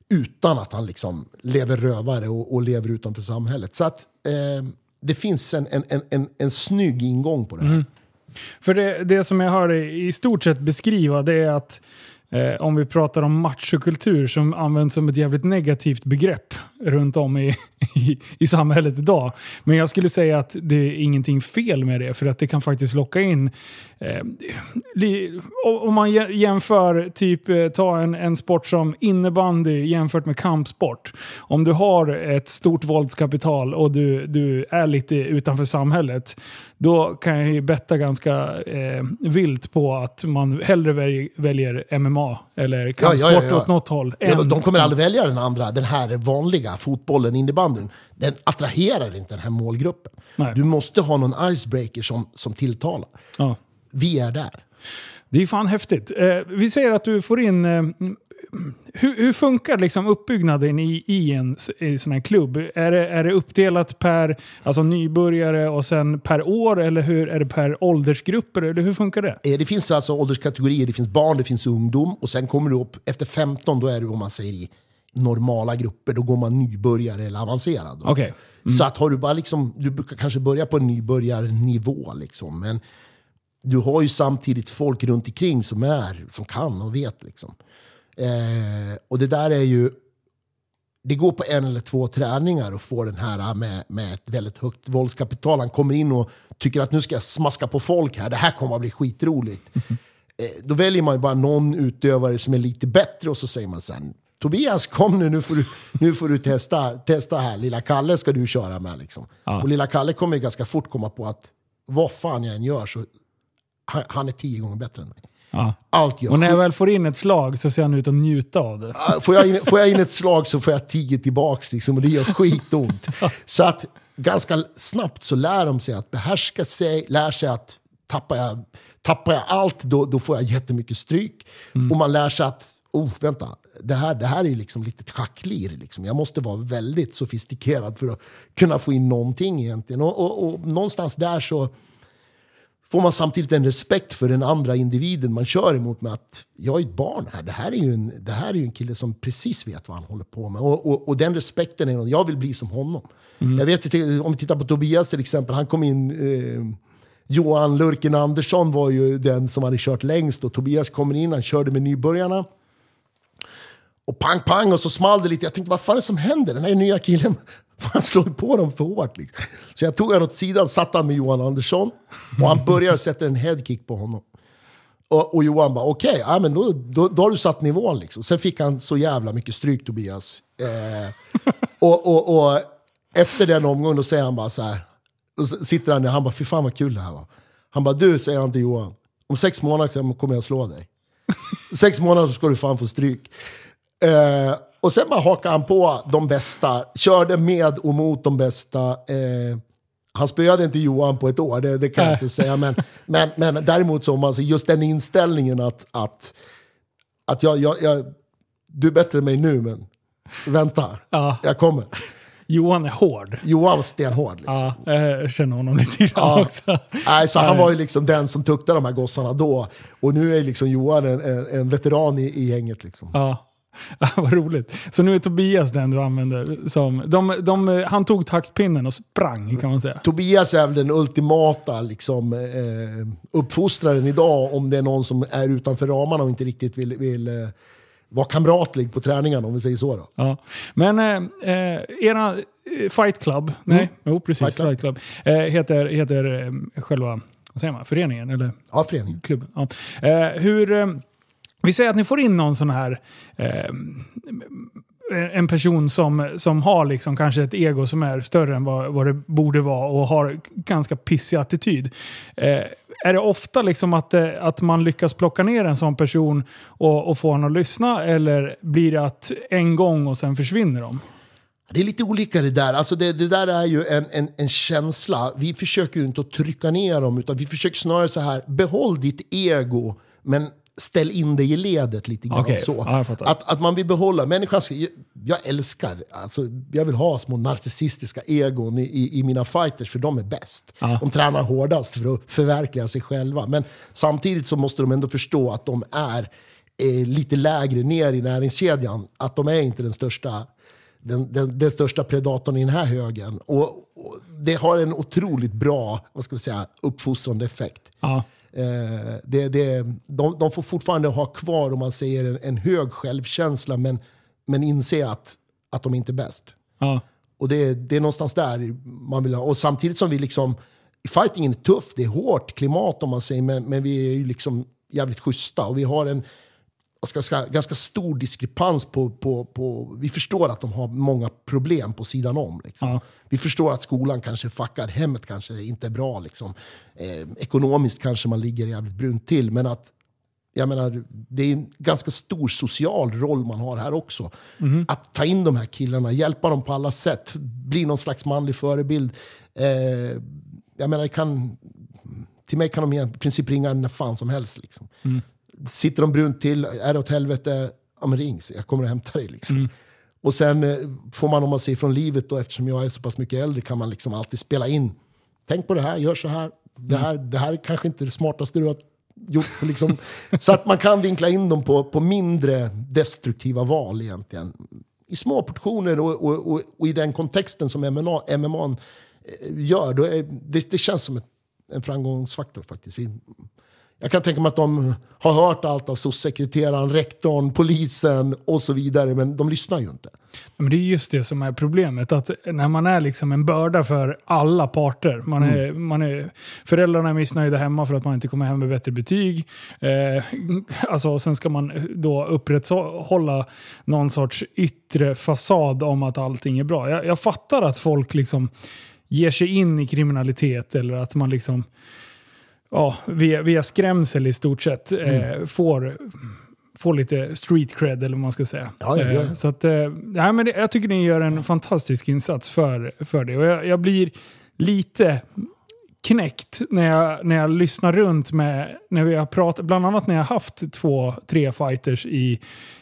S2: utan att han liksom lever rövare och, och lever utanför samhället. Så att eh, det finns en, en, en, en, en snygg ingång på det här. Mm.
S1: För det, det som jag hör i stort sett beskriva det är att Eh, om vi pratar om machokultur som används som ett jävligt negativt begrepp runt om i, (laughs) i, i, samhället idag. Men jag skulle säga att det är ingenting fel med det för att det kan faktiskt locka in eh, li, om man jämför, typ eh, ta en, en sport som innebandy jämfört med kampsport. Om du har ett stort våldskapital och du, du är lite utanför samhället då kan jag ju betta ganska eh, vilt på att man hellre väljer, väljer MMA eller kampsport ja, ja, ja, åt något håll.
S2: Ja, de kommer aldrig välja den andra, den här vanliga fotbollen, innebandyn. Den attraherar inte den här målgruppen. Nej. Du måste ha någon icebreaker som, som tilltalar. Vi är där.
S1: Det är fan häftigt. Eh, vi säger att du får in eh, hur, hur, funkar liksom uppbyggnaden i, i en i sån här klubb? Är det, är det uppdelat per alltså nybörjare och sen per år eller hur, är det per åldersgrupper? Eller hur funkar det?
S2: Eh, det finns alltså ålderskategorier. Det finns barn, det finns ungdom och sen kommer du upp efter 15, då är du om man säger i normala grupper, då går man nybörjare eller avancerad. då.
S1: Okej.
S2: Så att har du bara liksom, du brukar kanske börja på en nybörjarnivå. Liksom, men du har ju samtidigt folk runt omkring som är, som kan och vet. Liksom. Eh, och det där är ju, det går på en eller två träningar och får den här med, med ett väldigt högt våldskapital. Han kommer in och tycker att nu ska jag smaska på folk här, det här kommer att bli skitroligt. (laughs) Eh, då väljer man ju bara någon utövare som är lite bättre och så säger man sen Tobias kom nu, nu får du, nu får du testa, testa här. Lilla Kalle ska du köra med. Liksom.
S1: Ja.
S2: Och lilla Kalle kommer ju ganska fort komma på att vad fan jag än gör så han, han är tio gånger bättre än mig.
S1: Ja.
S2: Allt gör
S1: Och när jag väl får in ett slag så ser han ut att njuta av det.
S2: Får jag, in, får jag in ett slag så får jag tio tillbaks liksom, och det gör skitont. (laughs) Så att ganska snabbt så lär de sig att behärska sig, lär sig att tappar jag, tappar jag allt då, då får jag jättemycket stryk. Och man lär sig att, oh vänta, det här, det här är liksom lite ett schacklir. Liksom. Jag måste vara väldigt sofistikerad för att kunna få in någonting egentligen. Och, och, och någonstans där så får man samtidigt en respekt för den andra individen man kör emot med att jag är ett barn här. Det här är ju en, det här är en kille som precis vet vad han håller på med. Och, och, och den respekten är något, jag vill bli som honom. Jag vet, om vi tittar på Tobias till exempel, han kom in eh, Johan Lurken Andersson var ju den som hade kört längst och Tobias kommer in, han körde med nybörjarna. Och pang pang och så small det lite. Jag tänkte vad fan är det som händer? Den här nya killen, (laughs) han slår ju på dem för hårt. Liksom. Så jag tog honom åt sidan, satt han med Johan Andersson och han börjar sätta en headkick på honom. Och, och Johan bara okej, ja, men då, då, då har du satt nivån. Liksom. Sen fick han så jävla mycket stryk Tobias. Eh, och, och, och efter den omgången då säger han bara så här. Då sitter han där, han bara fy fan vad kul det här var. Han bara du, säger han till Johan, om sex månader kommer jag slå dig. Sex månader så ska du fan få stryk. Eh, och sen bara hakade han på de bästa, körde med och mot de bästa. Eh, han spöade inte Johan på ett år, det, det kan jag inte säga. Men, men, men däremot så om man ser just den inställningen att, att, att jag, jag, jag, du är bättre än mig nu, men vänta,
S1: Ja.
S2: jag kommer.
S1: Johan är hård.
S2: Johan var stenhård. Liksom.
S1: Ja, jag känner honom lite grann
S2: Ja.
S1: också.
S2: Nej, så han var ju liksom den som tuktade de här gossarna då. Och nu är liksom Johan en, en, en veteran i, i gänget. Liksom.
S1: Ja. (laughs) Vad roligt. Så nu är Tobias den du använder som... De, de, han tog taktpinnen och sprang kan man säga.
S2: Tobias är väl den ultimata liksom, eh, uppfostraren idag om det är någon som är utanför ramarna och inte riktigt vill, vill eh, vara kamratlig på träningarna om vi säger så. Då.
S1: Ja. Men eh, eh, era eh, Fight Club, nej, jo precis,
S2: Fight
S1: Fight
S2: Club.
S1: Club, eh, heter, heter eh, själva vad säger man, föreningen eller
S2: Ja, föreningen.
S1: klubben. Ja. Hur, vi säger att ni får in någon sån här eh, en person som, som har liksom kanske ett ego som är större än vad, vad det borde vara och har ganska pissig attityd. Eh, är det ofta liksom att, eh, att man lyckas plocka ner en sån person och, och få honom att lyssna eller blir det att en gång och sen försvinner de?
S2: Det är lite olika det där. Alltså det, det där är ju en, en, en känsla. Vi försöker ju inte att trycka ner dem, utan vi försöker snarare så här, behåll ditt ego, men ställ in dig i ledet lite grann.
S1: Okej,
S2: så.
S1: ja,
S2: att, att man vill behålla människan. ska- Jag, jag älskar, alltså, jag vill ha små narcissistiska egon i, i, i mina fighters, för de är bäst.
S1: Ja.
S2: De tränar hårdast för att förverkliga sig själva. Men samtidigt så måste de ändå förstå att de är eh, lite lägre ner i näringskedjan. Att de är inte den största den, den, den största predatorn i den här högen. Och, och det har en otroligt bra vad ska vi säga, uppfostrande effekt.
S1: Ja.
S2: Eh, det, det, de, de får fortfarande ha kvar, om man säger, en, en hög självkänsla men, men inse att, att de inte är bäst.
S1: Ja.
S2: Och det, det är någonstans där man vill ha. Och samtidigt som vi liksom, fightingen är tuff, det är hårt klimat om man säger, men, men vi är ju liksom jävligt schyssta. Och vi har en vad ska jag säga, ganska stor diskrepans på, på, på... Vi förstår att de har många problem på sidan om. Liksom.
S1: Ja.
S2: Vi förstår att skolan kanske fuckar, hemmet kanske inte är bra. Liksom. Eh, ekonomiskt kanske man ligger jävligt brunt till. Men att jag menar, det är en ganska stor social roll man har här också. Att ta in de här killarna, hjälpa dem på alla sätt, bli någon slags manlig förebild. Eh, jag menar, kan, till mig kan de i princip ringa när fan som helst. Liksom. Sitter de brunt till, är det åt helvete, ja men ring, jag kommer och hämtar dig. Liksom. Och sen eh, får man, om man ser från livet, då, eftersom jag är så pass mycket äldre, kan man liksom alltid spela in. Tänk på det här, gör så här. Det här, det här är kanske inte det smartaste du har gjort. Liksom. (laughs) Så att man kan vinkla in dem på, på mindre destruktiva val egentligen. i små portioner och, och, och, och i den kontexten som MMA, MMA eh, gör, är, det, det känns som ett, en framgångsfaktor faktiskt. Vi, jag kan tänka mig att de har hört allt av sociosekreteraren, rektorn, polisen och så vidare, men de lyssnar ju inte.
S1: Men det är just det som är problemet. Att när man är liksom en börda för alla parter. Man är, mm. man är, föräldrarna är missnöjda hemma för att man inte kommer hem med bättre betyg. Eh, (laughs) alltså, sen ska man då upprätthålla någon sorts yttre fasad om att allting är bra. Jag, jag fattar att folk liksom ger sig in i kriminalitet eller att man liksom ja, via, via skrämsel i stort sett mm. eh, får, får lite street cred eller vad man ska säga.
S2: Ja, ja, ja.
S1: Eh, så att, eh, ja, men det, jag tycker ni gör en fantastisk insats för, för det. Och jag, jag blir lite knäckt när jag, när jag lyssnar runt med, när vi har pratat, bland annat när jag haft två, tre fighters i,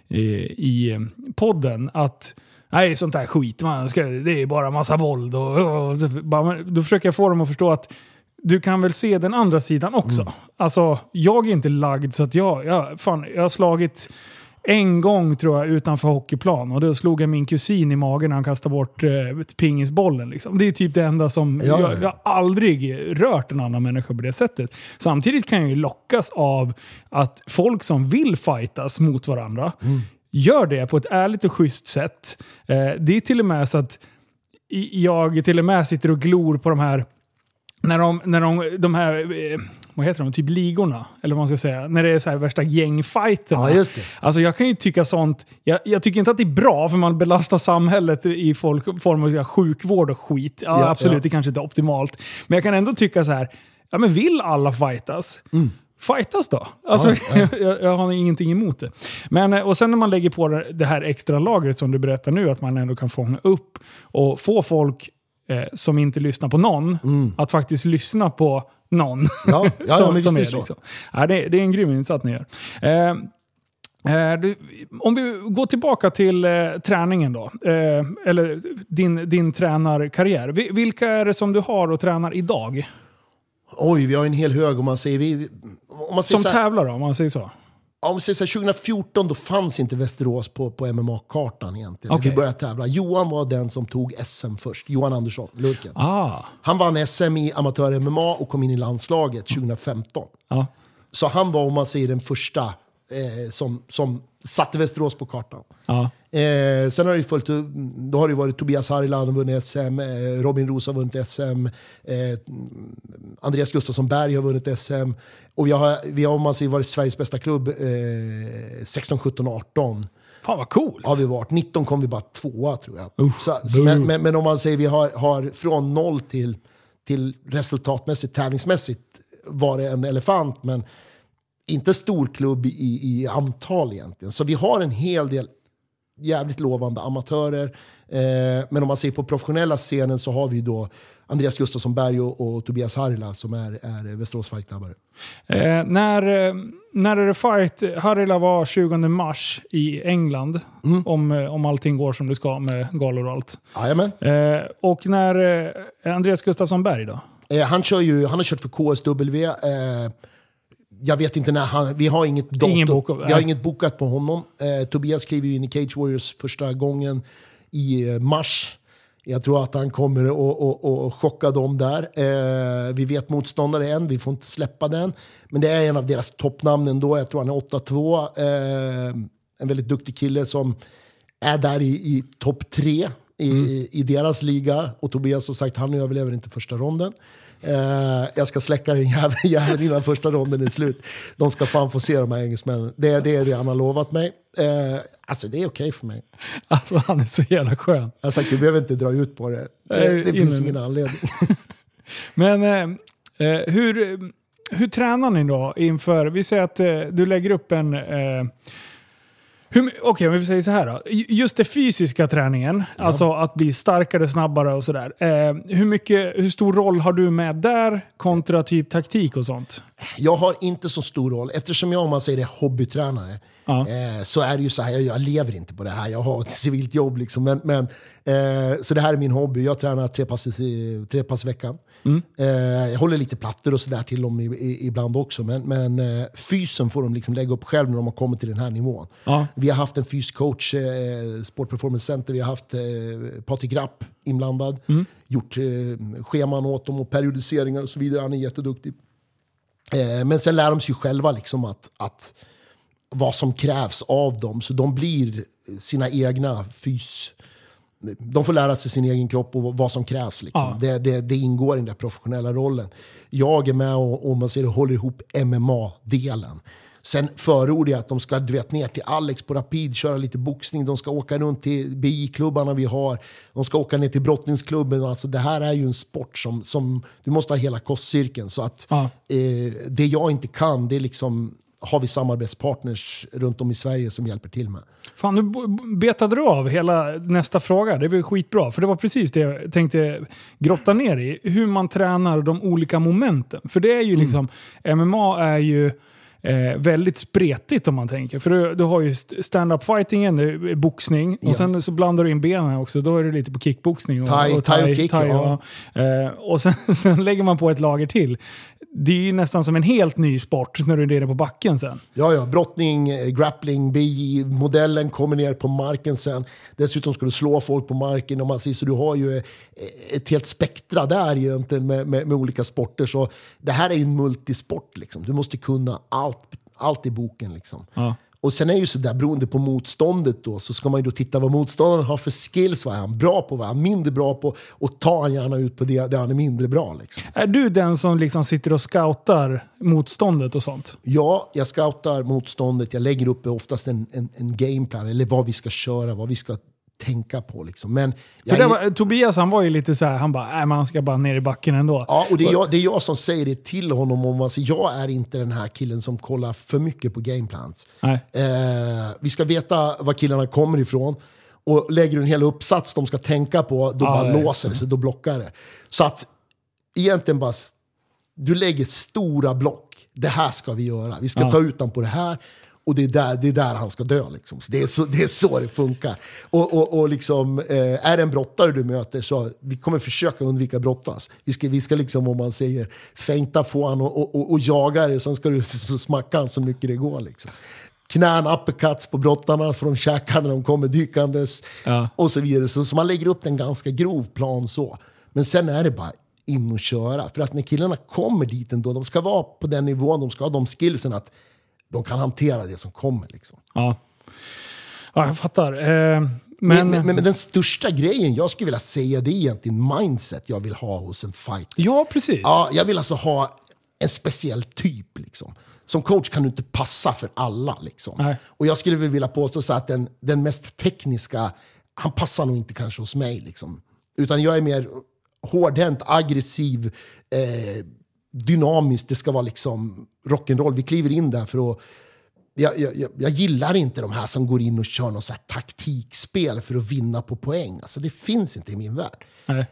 S1: i, i podden, att Nej, sånt där skit. Man ska, det är bara massa våld. Och, och, och då försöker jag få dem att förstå att du kan väl se den andra sidan också. Mm. Alltså, jag är inte lagd så att jag, jag, fan, jag har slagit en gång tror jag utanför hockeyplan och då slog jag min kusin i magen när han kastade bort eh, pingisbollen. Liksom. Det är typ det enda som... Ja, jag, jag har aldrig rört en annan människa på det sättet. Samtidigt kan jag ju lockas av att folk som vill fightas mot varandra mm. gör det på ett ärligt och schysst sätt. Eh, det är till och med så att jag till och med sitter och glor på de här när de, när de, de här, eh, vad heter de, typ ligorna, eller vad man ska säga, när det är så här värsta gängfighterna.
S2: Ja, just det.
S1: Alltså jag kan ju tycka sånt, jag, jag, tycker inte att det är bra för man belastar samhället i folk, form av sjukvård och skit. Ja, ja absolut, ja. det kanske inte är optimalt. Men jag kan ändå tycka så här, ja men vill alla fightas? Mm fightas då. Alltså, ja, ja. (laughs) jag, jag, har ingenting emot det. Men, eh, och sen när man lägger på det här extra lagret som du berättar nu, att man ändå kan fånga upp och få folk eh, som inte lyssnar på någon, mm. att faktiskt lyssna på någon.
S2: Ja, ja, (laughs) som, ja som är,
S1: liksom. ja, det, det, är en grym insats ni gör. Eh, eh, om vi går tillbaka till eh, träningen då, eh, eller din, din tränarkarriär. Vilka är det som du har och tränar idag?
S2: Oj, vi har en hel hög om man säger... Vi,
S1: om man säger som tävlar då, om man säger så?
S2: Om vi säger så här, 2014 då fanns inte Västerås på, på MMA-kartan egentligen. Okay. Vi började tävla. Johan var den som tog SM först. Johan Andersson, Lurken.
S1: Ah.
S2: Han vann SM i amatör-MMA och kom in i landslaget 2015.
S1: Ah.
S2: Så han var, om man säger den första eh, som, som satte Västerås på kartan.
S1: Ja.
S2: Eh, sen har det följt, då har det varit Tobias Harila som vunnit SM, eh, Robin Rosa har vunnit SM, eh, Andreas Gustafsson Berg har vunnit SM. Och vi har, vi har om man säger, varit Sveriges bästa klubb eh, 16, 17, 18.
S1: Fan vad coolt!
S2: Ja, vi varit. 19 kom vi bara tvåa tror jag. Uh, så, men, men, men, om man säger vi har, har från noll till, till resultatmässigt, tävlingsmässigt var det en elefant. Men inte stor klubb i, i antal egentligen. Så vi har en hel del jävligt lovande amatörer. Eh, men om man ser på professionella scenen så har vi då Andreas Gustafsson Berg och, och Tobias Harila som är, är Västerås Fight-klubbare.
S1: Eh, när, eh, när är det fight? Harila var 20 mars i England. Mm. Om, eh, om allting går som det ska med galor och allt.
S2: Jajamän.
S1: Eh, och när eh, Andreas Gustafsson Berg då?
S2: Han, kör ju, han har kört för KSW jag vet inte när han... Vi har inget datum. Ingen bok, vi har inget bokat på honom. Eh, Tobias kliver in i Cage Warriors första gången i eh, mars. Jag tror att han kommer att chocka dem där. Eh, vi vet motståndare än, vi får inte släppa den. Men det är en av deras toppnamn ändå. Jag tror han är 8-2. Eh, en väldigt duktig kille som är där i, i topp tre i, mm. i, deras liga. Och Tobias har sagt att han överlever inte första ronden. Uh, jag ska släcka den jäveln (laughs) innan första ronden är slut. De ska fan få se de här engelsmännen. Det, det är det han har lovat mig. Uh, alltså det är okej okay för mig.
S1: Alltså han är så jävla skön.
S2: Jag har sagt du behöver inte dra ut på det. Det, det finns ingen anledning. (laughs)
S1: Men uh, hur, hur tränar ni då inför, vi säger att du lägger upp en Okej, okay, vi säger så här då. Just den fysiska träningen, ja. alltså att bli starkare, snabbare och sådär. Eh, hur, mycket, hur stor roll har du med där kontra typ taktik och sånt?
S2: Jag har inte så stor roll. Eftersom jag, om man säger det, hobbytränare, ja. eh, så är det ju så här, jag, jag, lever inte på det här. Jag har ett civilt jobb liksom. Men, men eh, så det här är min hobby. Jag tränar tre pass i, tre pass i veckan. Mm. Eh, jag håller lite plattor och sådär till dem i, i, ibland också. Men, men eh, fysen får de liksom lägga upp själv när de har kommit till den här nivån.
S1: Ja
S2: vi har haft en fyscoach, eh, Sport Performance Center, vi har haft eh, Patrik Rapp inblandad. Gjort eh, scheman åt dem och periodiseringar och så vidare. Han är jätteduktig. Eh, men sen lär de sig själva liksom att, att vad som krävs av dem. Så de blir sina egna fys... De får lära sig sin egen kropp och vad som krävs. Liksom.
S1: Ja.
S2: Det, det, det ingår i den där professionella rollen. Jag är med och, och man ser håller ihop MMA-delen. Sen förordar jag att de ska du vet, ner till Alex på Rapid, köra lite boxning. De ska åka runt till BI-klubbarna vi har. De ska åka ner till brottningsklubben. Alltså, det här är ju en sport som, som du måste ha hela kostcirkeln. Så att,
S1: Ja.
S2: eh, det jag inte kan, det är liksom har vi samarbetspartners runt om i Sverige som hjälper till med.
S1: Fan, nu betade du av hela nästa fråga. Det var skitbra, för det var precis det jag tänkte grotta ner i. Hur man tränar de olika momenten. För det är
S2: Mm.
S1: ju liksom, MMA är ju eh, väldigt spretigt om man tänker. För du, du har ju st- stand-up fightingen, är boxning,
S2: Ja.
S1: och sen så blandar du in benen också. Då är det lite på kickboxning. Och,
S2: Thai-
S1: och
S2: thai och kick, ja.
S1: och, eh, och sen, (laughs) sen lägger man på ett lager till. Det är ju nästan som en helt ny sport när du är nere på backen sen.
S2: Ja, ja, brottning, eh, grappling, BI, modellen kommer ner på marken sen. Dessutom ska du slå folk på marken. Och man säger, så du har ju eh, ett helt spektra där egentligen med, med, med olika sporter. Så det här är ju en multisport. Liksom. Du måste kunna allt, allt i boken. Liksom.
S1: Ja.
S2: Och sen är det ju sådär, beroende på motståndet då, så ska man ju då titta vad motståndaren har för skills. Vad är han bra på? Vad är han mindre bra på? Och ta han gärna ut på det, det han är mindre bra. Liksom.
S1: Är du den som liksom sitter och scoutar motståndet och sånt?
S2: Ja, jag scoutar motståndet. Jag lägger upp oftast en, en, en gameplan, eller vad vi ska köra, vad vi ska tänka på. Liksom. Men
S1: var, Tobias han var ju lite så här, han bara, äh, man ska bara ner i backen ändå.
S2: ja, och det, är jag, det är jag som säger det till honom. Om säger, jag är inte den här killen som kollar för mycket på gameplans.
S1: Nej.
S2: Eh, vi ska veta var killarna kommer ifrån. Och lägger du en hel uppsats de ska tänka på, då
S1: Ja,
S2: bara
S1: är-
S2: låser det sig, då blockar det. Så att egentligen bara, du lägger stora block. Det här ska vi göra. Vi ska
S1: Ja.
S2: ta ut honom på det här. Och det är där, det är där han ska dö. Liksom. Så det, är så, det är så det funkar. Och, och, och liksom, eh, är det en brottare du möter så vi kommer försöka undvika brottas. Vi ska, vi ska liksom, om man säger, feinta få han och, och, och, och jaga det. Sen ska du (laughs) smacka han så mycket det går. Liksom. Knän, uppercuts på brottarna från käkarna när de kommer dykandes.
S1: Ja.
S2: Och så vidare. Så, så man lägger upp en ganska grov plan så. Men sen är det bara in och köra. För att när killarna kommer dit ändå, de ska vara på den nivån, de ska ha de skillsen att de kan hantera det som kommer. Liksom.
S1: Ja. ja, jag fattar. Eh, men,
S2: Men, men, men, den största grejen jag skulle vilja säga det är egentligen mindset jag vill ha hos en fight.
S1: ja, precis.
S2: Ja, jag vill alltså ha en speciell typ. Liksom. Som coach kan du inte passa för alla. Liksom.
S1: Nej.
S2: Och jag skulle vilja påstå så att den, den mest tekniska, han passar nog inte kanske hos mig. Liksom. Utan jag är mer hårdhänt, aggressiv, eh, dynamisk. Det ska vara liksom rock'n'roll. Vi kliver in där för att jag, jag, jag- gillar inte de här som går in och kör så här taktikspel för att vinna på poäng. Alltså, det finns inte i min värld.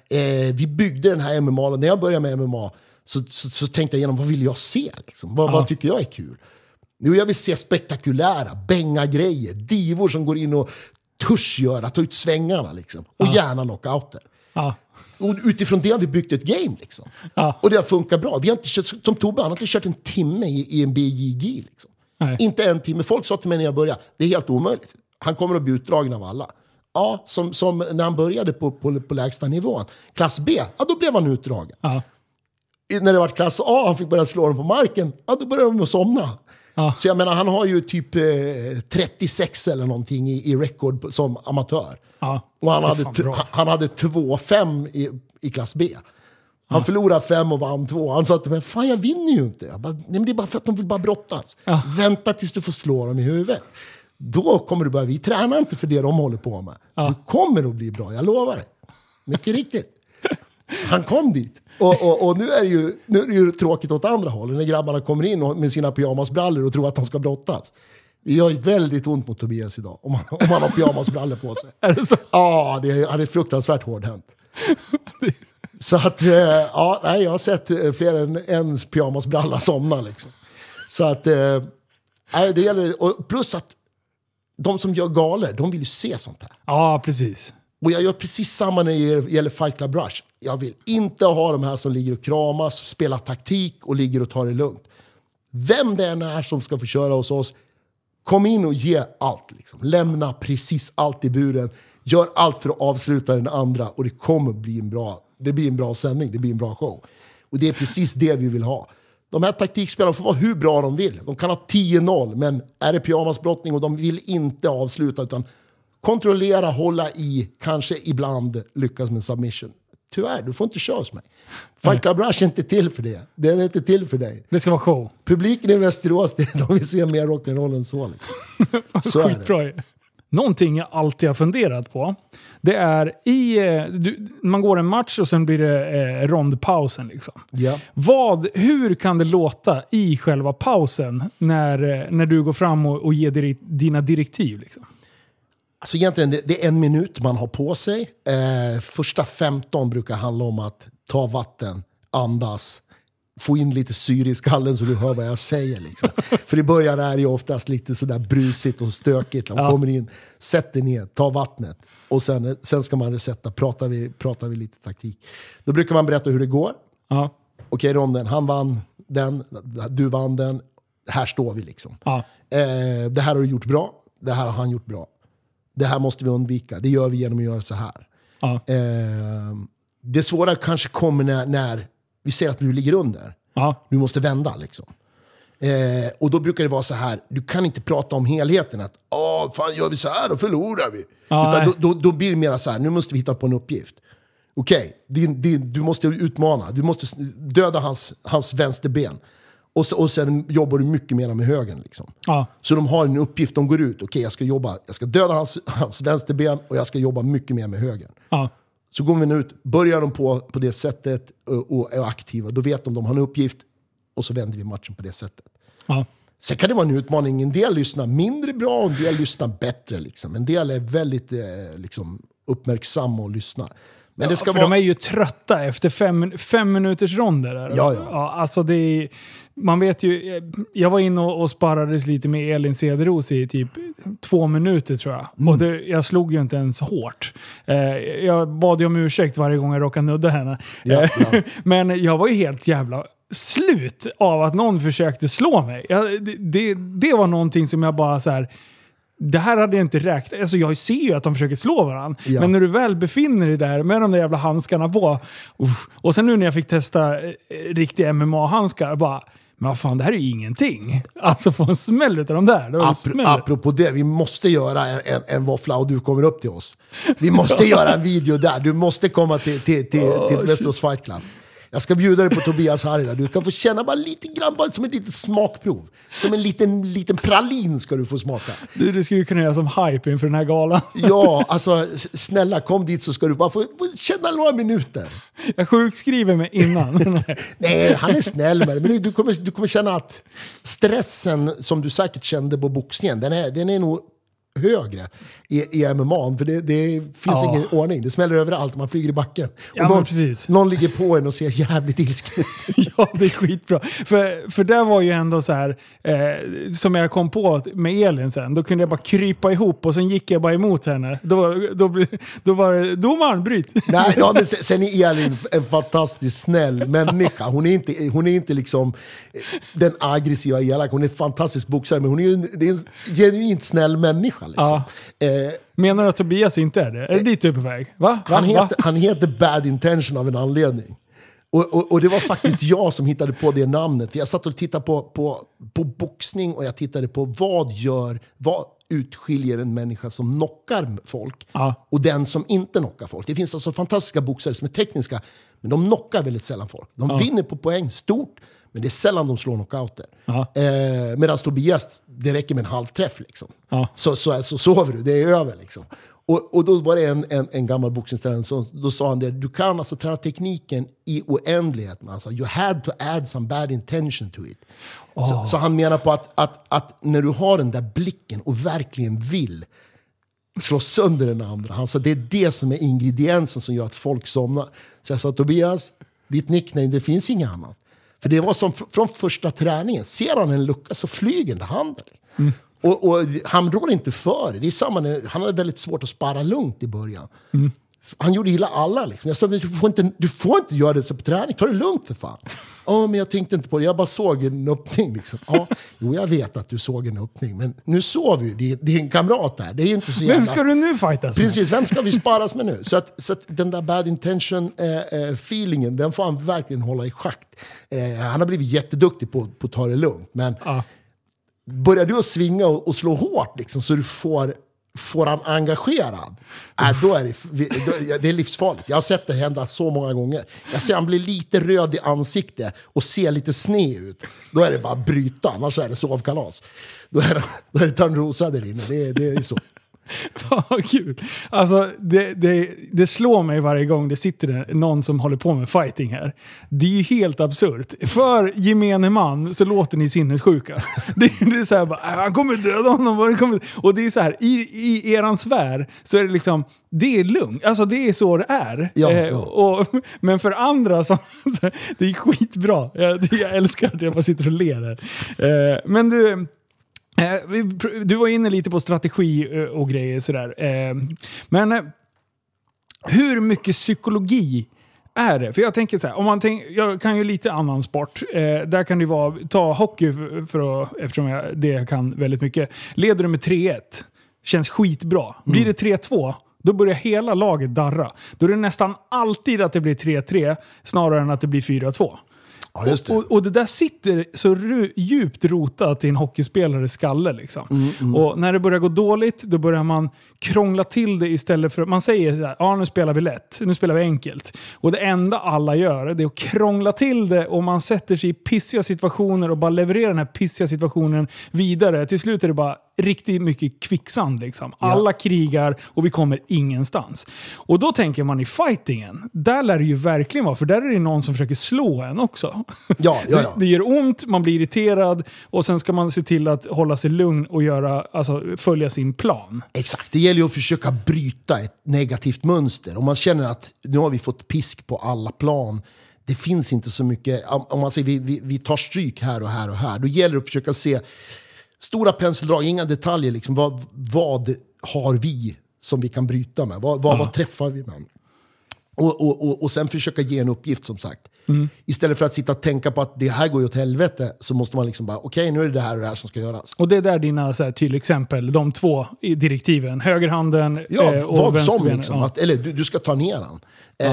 S2: Eh, vi byggde den här MMA, och när jag började med MMA så, så, så tänkte jag igenom vad vill jag se? Liksom? Vad, vad tycker jag är kul? Jo, jag vill se spektakulära, bänga grejer, divor som går in och törs göra, ta ut svängarna. Liksom. Och gärna knockouter.
S1: Ja.
S2: Och utifrån det har vi byggt ett game. Liksom.
S1: Ja.
S2: Och det har funkat bra. Vi har inte kört, som Tobbe, han har inte kört en timme i, i en BJG. Liksom. Inte en timme. Folk sa till mig när jag började, det är helt omöjligt. Han kommer att bli utdragen av alla. Ja, som, som när han började på, på, på lägsta nivån. Klass B, ja då blev han utdragen.
S1: Ja.
S2: När det var klass A, han fick börja slå dem på marken, ja då började de somna.
S1: Ja.
S2: Så jag menar, han har ju typ eh, 36 eller någonting i, i record på- som amatör.
S1: Ja.
S2: Och han hade, han hade 2-5 i, i klass B. Han förlorade fem och vann två. Han sa till mig, fan jag vinner ju inte. Jag bara, Nej, men det är bara för att de vill bara brottas.
S1: Ja.
S2: Vänta tills du får slå dem i huvudet. Då kommer du börja, vi tränar inte för det de håller på med. Du kommer att bli bra, jag lovar dig. Mycket riktigt. (laughs) Han kom dit. Och, och, och nu, är det ju, nu är det ju tråkigt åt andra hållet när grabbarna kommer in och, med sina pyjamasbrallor och tror att de ska brottas. Det gör väldigt ont mot Tobias idag om man, om man har pyjamasbrallor på sig. (laughs)
S1: Är det så?
S2: Ja, det är, han är fruktansvärt hårdhänt. (laughs) Så att, eh, ja, nej, jag har sett eh, fler än en pyjamasbralla somna. Liksom. Så att, eh, nej, det gäller, plus att de som gör galer, de vill ju se sånt här.
S1: Ja, precis.
S2: Och jag gör precis samma när det gäller- Fight Club Rush. Jag vill inte ha de här som ligger och kramas, spelar taktik och ligger och tar det lugnt. Vem det än är som ska få köra hos oss, Kom in och ge allt. Liksom. Lämna precis allt i buren. Gör allt för att avsluta den andra och det kommer bli en bra, det blir en bra sändning, det blir en bra show. Och det är precis det vi vill ha. De här taktikspelarna får vara hur bra de vill. De kan ha 10-0, men är det pyjamasbrottning och de vill inte avsluta utan kontrollera, hålla i, kanske ibland lyckas med submission. Tyvärr, du får inte köra hos mig. Fight Club Rush är inte till för det. Den är inte till för dig.
S1: Det ska vara show.
S2: Publiken i Västerås, de vill se mer rock'n'roll än så. Liksom. (laughs) Så är det.
S1: Någonting jag alltid har funderat på, det är i... eh, Du, man går en match och sen blir det eh, rondpausen. Liksom.
S2: Ja.
S1: Vad, hur kan det låta i själva pausen när, eh, när du går fram och, och ger dina direktiv? Liksom?
S2: Alltså egentligen, det, är en minut man har på sig. Eh, första 15 brukar handla om att ta vatten, andas, få in lite syre i skallen så du hör vad jag säger. Liksom. (laughs) För i början är det ju oftast lite sådär brusigt och stökigt. De
S1: Ja.
S2: kommer in, sätt dig ner, ta vattnet. Och sen, sen ska man resetta, pratar vi, pratar vi lite taktik. Då brukar man berätta hur det går.
S1: Ja.
S2: Okej ronden, han vann den, du vann den. Här står vi liksom.
S1: Ja.
S2: Eh, det här har du gjort bra, det här har han gjort bra. Det här måste vi undvika, det gör vi genom att göra så här.
S1: Ja.
S2: Eh, det svåra kanske kommer när, när vi ser att du ligger under.
S1: Ja.
S2: Du måste vända liksom. Eh, och då brukar det vara så här, du kan inte prata om helheten. Att Åh, fan gör vi så här då förlorar vi.
S1: Ja,
S2: Utan då, då, då blir det mer så här, nu måste vi hitta på en uppgift. Okej, din, du måste utmana, du måste döda hans, hans vänsterben. Och, så, och sen jobbar du mycket mer med högern. Liksom.
S1: Ja.
S2: Så de har en uppgift, de går ut. Okej, jag ska jobba, jag ska döda hans, hans vänsterben och jag ska jobba mycket mer med högern.
S1: Ja.
S2: Så går vi ut, börjar de på, på det sättet och, är aktiva, då vet de att de har en uppgift och så vänder vi matchen på det sättet.
S1: Ja.
S2: Sen kan det vara en utmaning, en del lyssnar mindre bra och en del lyssnar bättre. Liksom. En del är väldigt eh, liksom, uppmärksamma och lyssnar. Men det ska
S1: För
S2: vara...
S1: de är ju trötta efter fem, fem minuters ronder. Där.
S2: Ja, ja.
S1: alltså det är, man vet ju, jag var inne och, och sparrades lite med Elin Cederos i typ två minuter tror jag.
S2: Mm.
S1: Och det, jag slog ju inte ens hårt. Eh, jag bad ju om ursäkt varje gång jag råkade nudda henne.
S2: Ja,
S1: Eh,
S2: ja. (laughs)
S1: Men jag var ju helt jävla slut av att någon försökte slå mig. Jag, det, det, det var någonting som jag bara så här. Det här hade jag inte räknat Alltså Jag ser ju att de försöker slå varandra.
S2: Ja.
S1: Men när du väl befinner dig där med de där jävla handskarna på. uff. Och sen nu när jag fick testa eh, riktiga MMA-handskar. Bara, men vad fan, det här är ju ingenting. Alltså få en smäll utav de där. Det var
S2: Apro,
S1: smäll.
S2: apropå det, vi måste göra en, en, en våffla och du kommer upp till oss. Vi måste (laughs) göra en video där, du måste komma till, till, till, till Västerås Fight Club. Jag ska bjuda dig på Tobias där. Du kan få känna bara lite grann, bara som ett litet smakprov. Som en liten, liten pralin ska du få smaka.
S1: Du, du skulle kunna göra som hype inför den här galan. (laughs)
S2: Ja, alltså snälla kom dit så ska du bara få, få känna några minuter.
S1: Jag sjukskriver mig innan. (laughs)
S2: Nej, han är snäll med det. Men du- du kommer, du kommer känna att stressen som du säkert kände på boxningen, den är, den är nog högre i, i MMA. För det, det finns
S1: Ja.
S2: ingen ordning. Det smäller överallt, man flyger i backen.
S1: Ja,
S2: någon,
S1: precis.
S2: någon ligger på en och ser jävligt ilsken ut. (laughs)
S1: Ja, det är skitbra. För, för det var ju ändå så här, eh, som jag kom på med Elin sen, då kunde jag bara krypa ihop och sen gick jag bara emot henne. Då, då, då var det, domaren bryt!
S2: Nej, ja, men sen, (laughs) sen är Elin en fantastiskt snäll människa. Hon är inte, hon är inte liksom eh, den aggressiva elaka. Hon är en fantastisk boxare, men hon är ju en, det är en genuint snäll människa. Liksom.
S1: Ja.
S2: Eh,
S1: Menar du att Tobias inte är det? Är det dit du är på väg? Va? Va?
S2: Han heter, han heter Bad Intention av en anledning. Och, och, och det var faktiskt (laughs) jag som hittade på det namnet. För jag satt och tittade på, på, på boxning och jag tittade på vad gör, vad utskiljer en människa som knockar folk
S1: Ja.
S2: och den som inte knockar folk. Det finns alltså fantastiska boxare som är tekniska, men de knockar väldigt sällan folk. De vinner på poäng stort, men det är sällan de slår knockouter.
S1: Ja.
S2: Eh, Medan Tobias, det räcker med en halvträff. Liksom.
S1: Ja.
S2: Så, så, så sover du, det är över. Liksom. Och, och då var det en, en, en gammal boxningstränare som då sa han det, du kan alltså träna tekniken i oändlighet. Men alltså, you had to add some bad intention to it. Så, så han menar på att, att, att när du har den där blicken och verkligen vill slå sönder den andra. Han sa det är det som är ingrediensen som gör att folk somnar. Så jag sa Tobias, ditt nickname, det finns inget annat. För det var som från första träningen. Ser han en lucka så flyger den där Mm. Och, och han rår inte för det. det är samma han hade väldigt svårt att spara lugnt i början. Han gjorde illa alla. Liksom. Jag sa, du får, inte, du får inte göra det så på träning, ta det lugnt för fan. Ja, men jag tänkte inte på det, jag bara såg en öppning. Liksom. Ja, jo, jag vet att du såg en öppning, men nu sover ju din, din kamrat där. Det är inte så jävla...
S1: Vem ska du nu fightas med?
S2: Precis, vem ska vi sparas med nu? Så, att, så att den där bad intention-feelingen, eh, den får han verkligen hålla i schakt. Eh, han har blivit jätteduktig på, på att ta det lugnt, men
S1: Ja.
S2: börjar du att svinga och, och slå hårt liksom, så du får, får han engagerad, äh, då är det, då, det är livsfarligt. Jag har sett det hända så många gånger. Jag ser han blir lite röd i ansiktet och ser lite sned ut. Då är det bara att bryta, annars är det sovkalas. Då är det, då är det Törnrosa där inne, det, det är så. (laughs)
S1: Vad kul. Alltså, det, det, det slår mig varje gång det sitter någon som håller på med fighting här. Det är ju helt absurt. För gemene man så låter ni sinnessjuka. (laughs) Det, det är så här bara, "Äh, han kommer döda honom. Kommer... Och det är så här, i, i eran sfär så är det liksom, det är lugnt. Alltså det är så det är.
S2: Ja,
S1: Eh,
S2: ja.
S1: Och, (laughs) men för andra, som, så, det är skitbra. Jag, jag älskar att jag bara sitter och ler här. Eh, Men du, Du var inne lite på strategi eh, och grejer sådär. Eh, Men eh, hur mycket psykologi är det? För jag tänker så här, om man tänk, jag kan ju lite annan sport. Eh, där kan det vara, ta hockey för, för att, eftersom jag det kan väldigt mycket. Leder du med 3-1, känns skitbra. Blir det 3-2, då börjar hela laget darra. Då är det nästan alltid att det blir 3-3 snarare än att det blir 4-2.
S2: Ja, det.
S1: Och, och det där sitter så djupt rotat i en hockeyspelares skalle. Liksom.
S2: Mm,
S1: Och när det börjar gå dåligt, då börjar man krångla till det istället för... Man säger så här, ja nu spelar vi lätt, nu spelar vi enkelt. Och det enda alla gör, det är att krångla till det och man sätter sig i pissiga situationer och bara levererar den här pissiga situationen vidare. Till slut är det bara riktigt mycket kvicksand. Liksom. Alla krigar och vi kommer ingenstans. Och då tänker man i fightingen, där lär det ju verkligen vara, för där är det någon som försöker slå en också.
S2: Ja, ja, ja.
S1: Det, det gör ont, man blir irriterad och sen ska man se till att hålla sig lugn och göra, alltså, följa sin plan.
S2: Exakt, det gäller ju att försöka bryta ett negativt mönster. Om man känner att nu har vi fått pisk på alla plan, det finns inte så mycket, om man säger vi, vi, vi tar stryk här och här och här, då gäller det att försöka se stora penseldrag, inga detaljer. Liksom, vad, vad har vi som vi kan bryta med? Vad, vad, vad träffar vi med? Och, och, och, och sen försöka ge en uppgift som sagt. Istället för att sitta och tänka på att det här går ju åt helvete, så måste man liksom bara, okej nu är det det här och det här som ska göras.
S1: Och det är där dina så här, tydliga exempel, de två i direktiven. Högerhanden
S2: Ja,
S1: eh, och
S2: vad som
S1: vänsterbenet.
S2: liksom.
S1: Ja.
S2: Att, eller du, du ska ta ner han. Eh,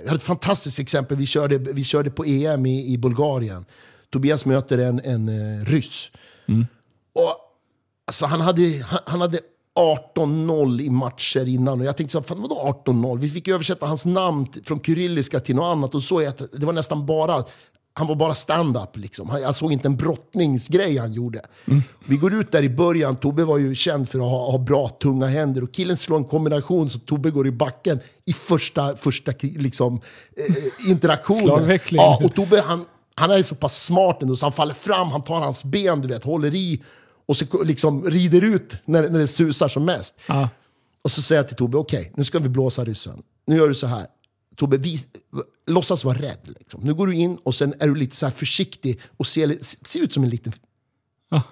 S2: jag hade ett fantastiskt exempel, vi körde, vi körde på EM i, i Bulgarien. Tobias möter en, en eh, ryss. Och, alltså, han, hade, han, han hade 18-0 i matcher innan. Och jag tänkte så här, fan vadå 18-0? Vi fick översätta hans namn från kyrilliska till något annat. Och så att det var nästan bara han var bara stand-up. Liksom. Han- Jag såg inte en brottningsgrej han gjorde. Vi går ut där i början, Tobbe var ju känd för att ha, ha bra tunga händer. Och killen slår en kombination så Tobbe går i backen i första, första liksom, eh, interaktionen.
S1: Slagväxling.
S2: Ja, och Tobbe han, han är så pass smart ändå så han faller fram, han tar hans ben, du vet, håller i och så liksom rider ut när, när det susar som mest.
S1: Ja.
S2: Och så säger jag till Tobbe, okej, nu ska vi blåsa ryssen. Nu gör du så här. Tobbe, vi, låtsas vara rädd. Liksom. Nu går du in och sen är du lite så här försiktig och ser, ser ut som en liten,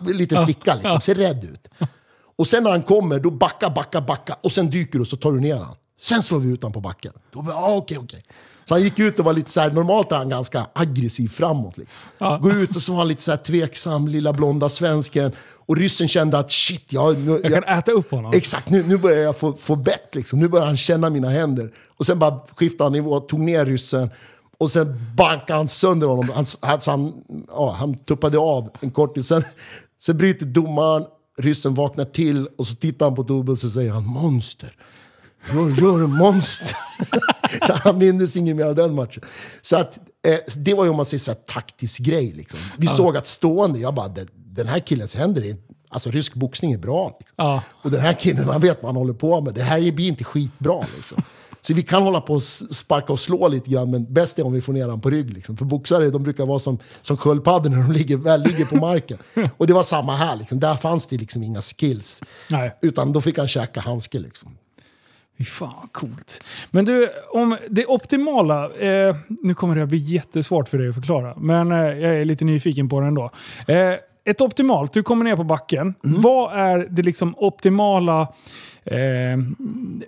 S2: en liten flicka. Liksom. Ser rädd ut. Och sen när han kommer, då backa, backa, backa. Och sen dyker du och så tar du ner han. Sen slår vi ut honom på backen. Då ah, okej, okej. Så han gick ut och var lite så här, normalt är han ganska aggressiv framåt. Liksom. Går ut och så var han lite så här tveksam, lilla blonda svensken. Och ryssen kände att shit, jag, nu,
S1: Jag kan äta upp honom.
S2: Exakt, nu, nu börjar jag få, få bett. Liksom. Nu börjar han känna mina händer. Och sen bara skiftade han nivå, tog ner ryssen. Och sen bankade han sönder honom. Han, alltså han, ja, han tuppade av en kortis. Sen, sen bryter domaren, ryssen vaknar till och så tittar han på Tobbe och så säger han monster. Gör, gör en monster. (laughs) så han minns inget mer av den matchen. Så att, eh, det var ju om man säger så här, taktisk grej. Liksom. Vi såg att stående, jag bara, den, den här killens händer är Alltså rysk boxning är bra. Liksom.
S1: Ja.
S2: Och den här killen, han vet vad han håller på med. Det här blir inte skitbra. Liksom. Så vi kan hålla på och sparka och slå lite grann, men bäst är om vi får ner honom på rygg. Liksom. För boxare de brukar vara som, som sköldpaddor när de ligger, väl ligger på marken. (laughs) Och det var samma här. Liksom. Där fanns det liksom inga skills.
S1: Nej.
S2: Utan då fick han käka handske. Liksom.
S1: Fy fan vad coolt. Men du, om det optimala... Eh, nu kommer det att bli jättesvårt för dig att förklara, men eh, jag är lite nyfiken på det ändå. Eh, ett optimalt, du kommer ner på backen.
S2: Mm.
S1: Vad är det liksom optimala eh,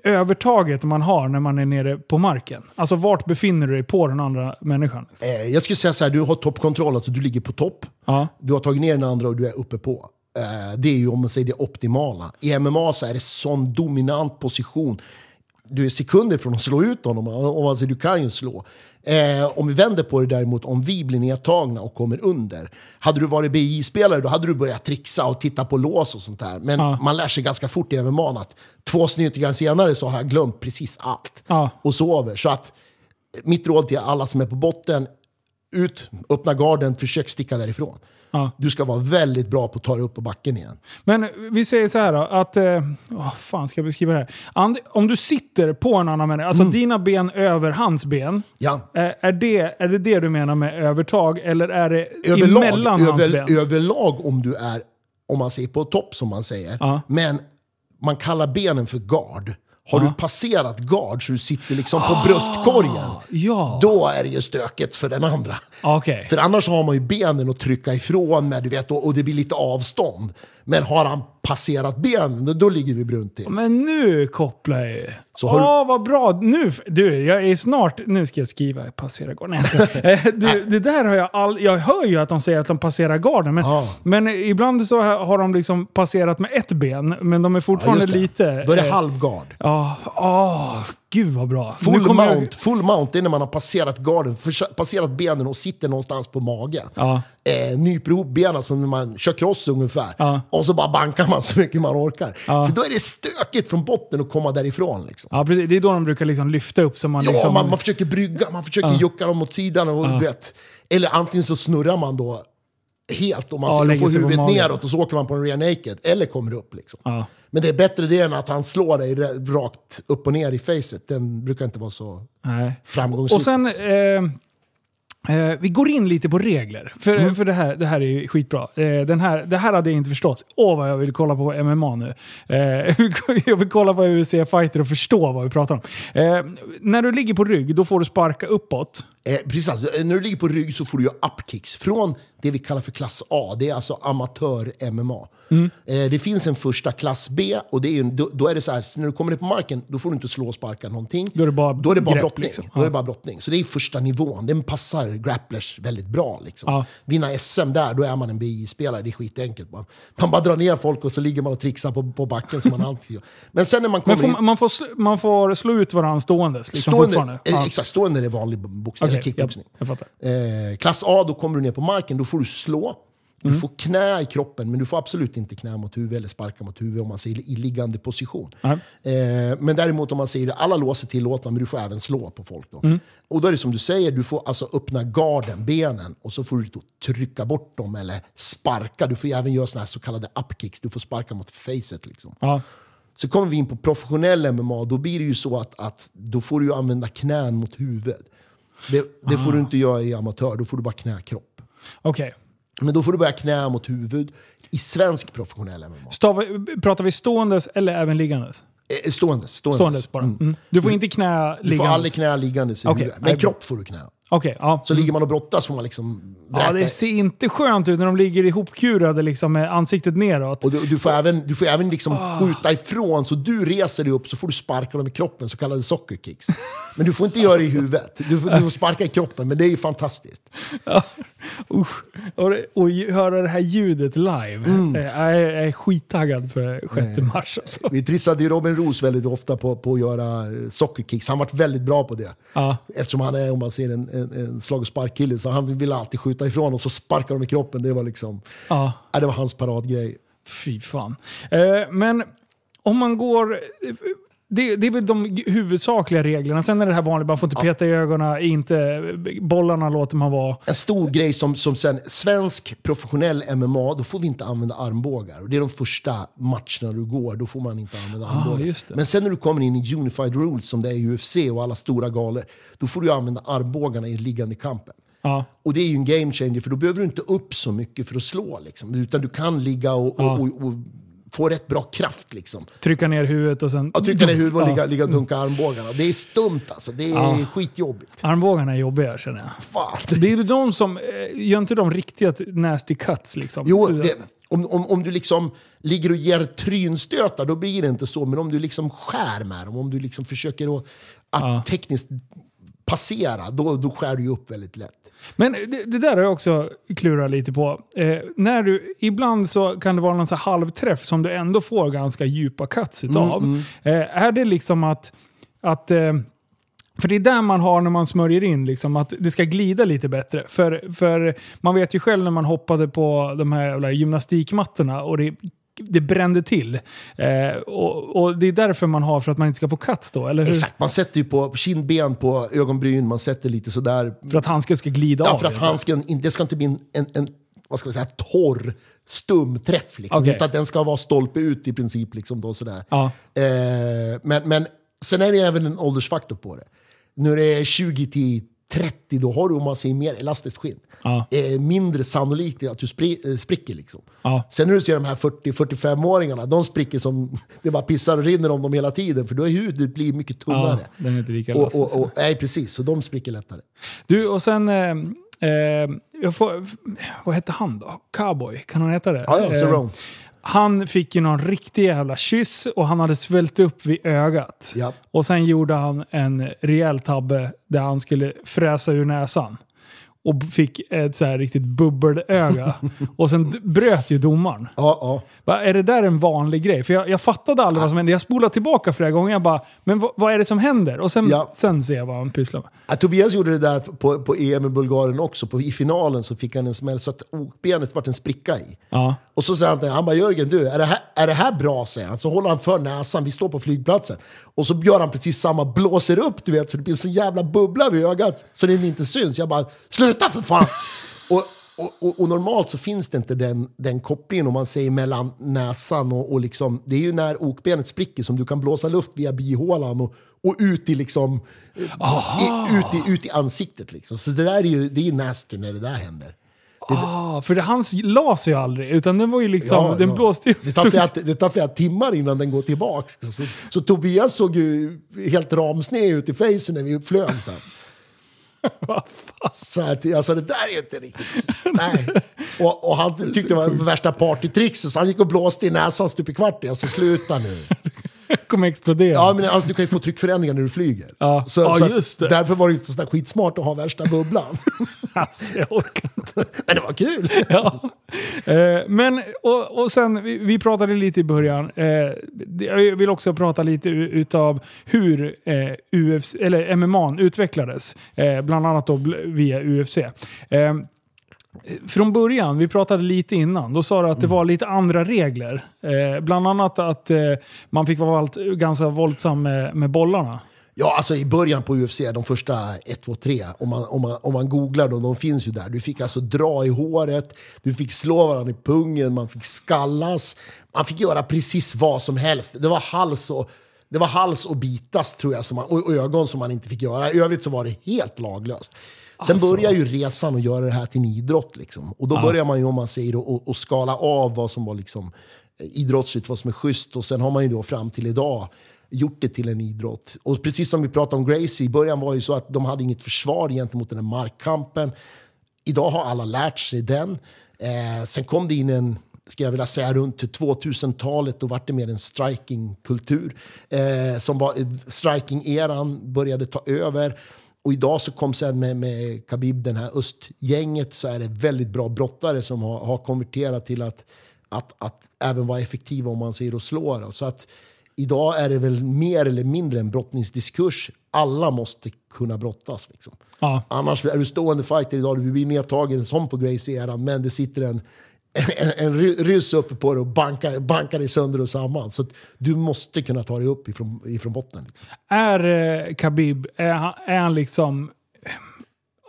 S1: övertaget man har när man är nere på marken? Alltså vart befinner du dig på den andra människan?
S2: Eh, jag skulle säga så här, du har toppkontroll, alltså du ligger på topp.
S1: Ja.
S2: Du har tagit ner den andra och du är uppe på. Eh, det är ju om man säger det optimala. I MMA så är det sån dominant position. Du är sekunder från att slå ut honom, om säger du kan ju slå. Eh, om vi vänder på det däremot, om vi blir nedtagna och kommer under. Hade du varit BI-spelare då hade du börjat trixa och titta på lås och sånt där. Men
S1: Ja.
S2: man lär sig ganska fort i MMA att två snytingar senare så har jag glömt precis allt.
S1: Ja.
S2: Och sover. Så att mitt råd till alla som är på botten, ut, öppna garden, försök sticka därifrån.
S1: Ja.
S2: Du ska vara väldigt bra på att ta dig upp på backen igen.
S1: Men vi säger så här då, att... Vad fan ska jag beskriva det här? And, om du sitter på en annan människa, alltså dina ben över hans ben.
S2: Ja.
S1: Eh, är, det, är det det du menar med övertag? Eller är det
S2: Överlag,
S1: emellan hans ben?
S2: över, överlag om du är, om man säger på topp som man säger,
S1: Ja.
S2: men man kallar benen för gard. Har du passerat gard så du sitter liksom på bröstkorgen,
S1: Ah, Ja.
S2: då är det ju stökigt för den andra.
S1: Okej.
S2: För annars har man ju benen att trycka ifrån med, du vet, och, och det blir lite avstånd. Men har han passerat benen, då, ligger vi brunt till.
S1: Men nu kopplar jag ju.
S2: Så
S1: Åh,
S2: du-
S1: vad bra! Nu, du, jag är snart... Nu ska jag skriva passera garden. (laughs) Eh, du, det där har jag all, Jag hör ju att de säger att de passerar garden, men,
S2: Ja.
S1: men ibland så har de liksom passerat med ett ben, men de är
S2: Ja,
S1: fortfarande
S2: det.
S1: lite...
S2: Då är det
S1: eh,
S2: halvgard.
S1: Ja, åh, gud vad bra.
S2: Full
S1: kommer jag-
S2: mount, full mount det är när man har passerat garden, passerat benen och sitter någonstans på magen.
S1: Ja.
S2: Eh, nyper ihop benen som när man kör cross ungefär.
S1: Ja.
S2: Och så bara bankar man så mycket man orkar.
S1: Ja.
S2: För då är det stökigt från botten att komma därifrån. Liksom.
S1: Ja, precis. Det är då de brukar liksom lyfta upp så man
S2: Ja,
S1: liksom...
S2: man, man försöker brygga, man försöker jucka dem åt sidan. Och, du vet. Eller antingen så snurrar man då helt och man
S1: Ja,
S2: får huvudet neråt och så åker man på en rear naked. Eller kommer upp. Liksom. Men det är bättre det än att han slår dig ra- rakt upp och ner i facet. Den brukar inte vara så
S1: Nej.
S2: framgångsrik.
S1: Och sen, eh, eh, vi går in lite på regler. För,
S2: Mm.
S1: för det, här, det här är ju skitbra. Eh, den här, det här hade jag inte förstått. Åh vad jag vill kolla på MMA nu. Eh, (laughs) jag vill kolla på UFC Fighter och förstå vad vi pratar om. Eh, när du ligger på rygg, då får du sparka uppåt.
S2: Eh, precis, alltså, när du ligger på rygg så får du göra upkicks från det vi kallar för klass A. Det är alltså amatör-MMA.
S1: Mm.
S2: Eh, det finns en första klass B och det är ju, en- då, då är det så här, när du kommer ner på marken då får du inte slå och sparka någonting.
S1: Då är det bara
S2: då är det bara
S1: grepp,
S2: brottning.
S1: liksom.
S2: Då är det bara brottning. Så det är första nivån. Den passar grapplers väldigt bra. Liksom.
S1: Ja.
S2: Vinna SM där, då är man en BI-spelare. Det är skitenkelt. Man, man bara drar ner folk och så ligger man och trixar på, på backen som man (laughs) alltid gör. Men sen när man kommer
S1: Men får,
S2: in...
S1: man, får, man får slå ut varandra ståendes liksom,
S2: Stående, eh,
S1: Ja.
S2: Exakt, stående är vanlig boxning,
S1: Okej,
S2: eller kickboxning.
S1: ja, jag fattar.
S2: Eh, klass A, då kommer du ner på marken, då får du slå. Du
S1: Mm.
S2: får knä i kroppen, men du får absolut inte knä mot huvud eller sparka mot huvud om man säger i liggande position.
S1: Nej.
S2: Eh, men däremot om man säger alla lås är tillåtna, men du får även slå på folk. Då.
S1: Mm.
S2: Och då är det som du säger, du får alltså öppna garden, benen, och så får du trycka bort dem eller sparka. Du får även göra såna här så kallade upkicks, du får sparka mot facet. Liksom. Så kommer vi in på professionell MMA, då blir det ju så att, att då får du använda knän mot huvud. Det, det får du inte göra i amatör, då får du bara knä kropp.
S1: Okej.
S2: Men då får du börja knä mot huvud i svensk professionell MMA.
S1: Stav- Pratar vi ståendes eller även liggandes?
S2: Eh, Ståendes. Ståendes,
S1: bara. Mm. Du får inte knä
S2: Du får
S1: liggandes?
S2: aldrig knä liggandes i
S1: Okej,
S2: huvudet.
S1: nej,
S2: Men kropp får du knä.
S1: Okej, ja.
S2: Så ligger man och brottas får man liksom
S1: Ja,
S2: vräka.
S1: det ser inte skönt ut när de ligger ihopkurade liksom, med ansiktet neråt.
S2: Och du, du får även, du får även liksom
S1: Ah.
S2: skjuta ifrån, så du reser dig upp så får du sparka dem i kroppen, så kallade soccer kicks. Men du får inte göra det i huvudet. Du får, du får sparka i kroppen, men det är ju fantastiskt. (laughs)
S1: Usch. Och, och höra det här ljudet live.
S2: Mm.
S1: Eh, Jag, är, jag är skittaggad för 6 mars. Alltså.
S2: Vi trissade ju Robin Roos väldigt ofta på, på att göra eh, soccer kicks. Han varit väldigt bra på det.
S1: Ja.
S2: Eftersom han är, om man ser en, en, en slag och sparkkille, så han ville alltid skjuta ifrån och så sparkar de i kroppen. Det var liksom,
S1: Ja.
S2: ja, det var hans paradgrej.
S1: Fy fan. Eh, men om man går... Det, det är väl de huvudsakliga reglerna. Sen är det här vanliga, man får inte peta i ögonen, inte, bollarna låter man vara.
S2: En stor grej som, som sen, svensk professionell MMA, då får vi inte använda armbågar. Och det är de första matcherna du går, då får man inte använda armbågar.
S1: Ah, det.
S2: Men sen när du kommer in i Unified Rules, som det är i UFC och alla stora galor, då får du använda armbågarna i liggande kampen.
S1: Ja.
S2: Och det är ju en game changer, för då behöver du inte upp så mycket för att slå. Liksom. Utan du kan ligga och, och,
S1: Ja.
S2: och, och få rätt bra kraft liksom.
S1: Trycka ner huvudet och sen...
S2: Att trycka ner (laughs) huvudet och
S1: Ja.
S2: ligga, ligga och dunka armbågarna. Det är stumt alltså. Det är
S1: Ja.
S2: skitjobbigt.
S1: Armbågarna är jobbiga känner jag.
S2: Fan.
S1: Det är ju de som... eh, Gör inte de riktiga nasty cuts liksom?
S2: Jo, det, om, om, om du liksom ligger och ger trynstötar, då blir det inte så. Men om du liksom skär med dem, om du liksom försöker att, att
S1: Ja.
S2: tekniskt passera, då, då skär du upp väldigt lätt.
S1: Men det, det där har jag också klurat lite på. Eh, när du, ibland så kan det vara någon så halvträff som du ändå får ganska djupa cuts utav. Eh, är det liksom att... att eh, för det är där man har när man smörjer in, liksom, att det ska glida lite bättre. För, för man vet ju själv när man hoppade på de här jävla gymnastikmattorna och det, det brände till. Eh, och, och det är därför man har, för att man inte ska få cuts då, eller hur?
S2: Exakt, man sätter ju på kindben, på ögonbryn, man sätter lite sådär.
S1: För att handsken ska glida
S2: Ja,
S1: av.
S2: för att
S1: enkelt.
S2: handsken, det ska inte bli en, en, en vad ska man säga, torr, stum träff. Liksom,
S1: Okej.
S2: Utan den ska vara stolpe ut i princip. Liksom, då, sådär.
S1: Ja.
S2: Eh, men, men sen är det även en åldersfaktor på det. Det är 20 till 30, då har du om man säger mer elastiskt skinn.
S1: Ja.
S2: Eh, mindre sannolikt att du spri, eh, spricker. Liksom.
S1: Ja.
S2: Sen när du ser de här 40-45-åringarna, de spricker som (laughs) det bara pissar och rinner om dem hela tiden. För då är huvudet blir mycket
S1: Ja,
S2: tunnare.
S1: den är inte lika
S2: och,
S1: elastisk.
S2: och, och, nej, precis. Så de spricker lättare.
S1: Du, och sen... Eh, eh, får, vad hette han då? Cowboy? Kan han heta det?
S2: Ja, ja,
S1: Eh,
S2: Cerrone.
S1: Han fick ju någon riktig jävla kyss och han hade svällt upp vid ögat.
S2: Ja.
S1: Och sen gjorde han en rejäl tabbe där han skulle fräsa ur näsan. Och fick ett så här riktigt bubbelöga. (laughs) och sen bröt ju domaren.
S2: Ja, ja.
S1: Va, är det där en vanlig grej? För jag, jag fattade aldrig vad som hände. Jag spolade tillbaka flera gånger. Jag bara, men vad, vad är det som händer? Och sen,
S2: Ja.
S1: sen ser jag vad han pysslar med.
S2: Ja, Tobias gjorde det där på, på EM i Bulgarien också. På, I finalen så fick han en smäll så att okbenet vart en spricka i.
S1: Ja.
S2: Och så säger han till han bara “Jörgen, du, är det, här, är det här bra?” säger han. Så håller han för näsan, vi står på flygplatsen. Och så gör han precis samma, blåser upp du vet, så det blir sån jävla bubbla vid ögat så den inte syns. Jag bara “Sluta för fan!” och, och, och, och normalt så finns det inte den, den kopplingen om man säger mellan näsan och, och liksom, det är ju när okbenet spricker som du kan blåsa luft via bihålan och, och ut i liksom, i, ut, i, ut i ansiktet liksom. Så det där är ju, det är ju nasty när det där händer.
S1: Ah, för det, hans las ju aldrig, utan den var ju liksom, den blåste ju
S2: det, tar flera, det tar flera timmar innan den går tillbaka. Så, så Tobias såg ju helt ramsned ut i facen när vi flög sen. (laughs) Så att, alltså det där är inte riktigt... Nej. Och, och han tyckte det var värsta partytrixet så han gick och blåste i näsan stup i kvart. Alltså sluta nu. (laughs)
S1: kommer explodera.
S2: Ja, men alltså, du kan ju få tryckförändringar när du flyger.
S1: Ja.
S2: Så,
S1: Ja,
S2: så
S1: just det.
S2: Därför var det inte så där skitsmart att ha värsta bubblan. (laughs)
S1: Alltså, jag orkar inte. (laughs)
S2: men det var kul.
S1: Ja. Eh, men, och, och sen, vi, vi pratade lite i början. Eh, jag vill också prata lite utav hur eh, UFC, eller MMA utvecklades. Eh, bland annat då via UFC. Från början, vi pratade lite innan, då sa du att det var lite andra regler. Eh, bland annat att eh, man fick vara ganska våldsam med, med bollarna.
S2: Ja, alltså i början på UFC, de första 1, 2, 3, om man, om man, om man googlar dem, de finns ju där. Du fick alltså dra i håret, du fick slå varandra i pungen, man fick skallas. Man fick göra precis vad som helst. Det var hals och, det var hals och bitas tror jag, som man, och, och ögon som man inte fick göra. I övrigt så var det helt laglöst. Sen
S1: Alltså.
S2: börjar ju resan att göra det här till en idrott. Liksom. Och då börjar man ju, om man säger, och skala av vad som var liksom, eh, idrottsligt, vad som är schysst. Och sen har man ju då fram till idag gjort det till en idrott. Och precis som vi pratade om Gracie, i början var ju så att de hade inget försvar gentemot den här markkampen. Idag har alla lärt sig den. Eh, sen kom det in en, ska jag vilja säga, runt 2000-talet. Då var det mer en strikingkultur. Eh, som var, striking-eran började ta över. Och idag så kom sen med, med Khabib, den här östgänget, så är det väldigt bra brottare som har, har konverterat till att, att, att även vara effektiva om man säger och slår. Så att idag är det väl mer eller mindre en brottningsdiskurs. Alla måste kunna brottas. Liksom.
S1: Ja.
S2: Annars är du stående fighter idag, du blir nedtagen som på Gracie-eran, men det sitter en, en, en ry- ryss uppe på dig och bankar, bankar dig sönder och samman. Så att du måste kunna ta dig upp ifrån, ifrån botten. Liksom.
S1: Är eh, Khabib, är han, är han liksom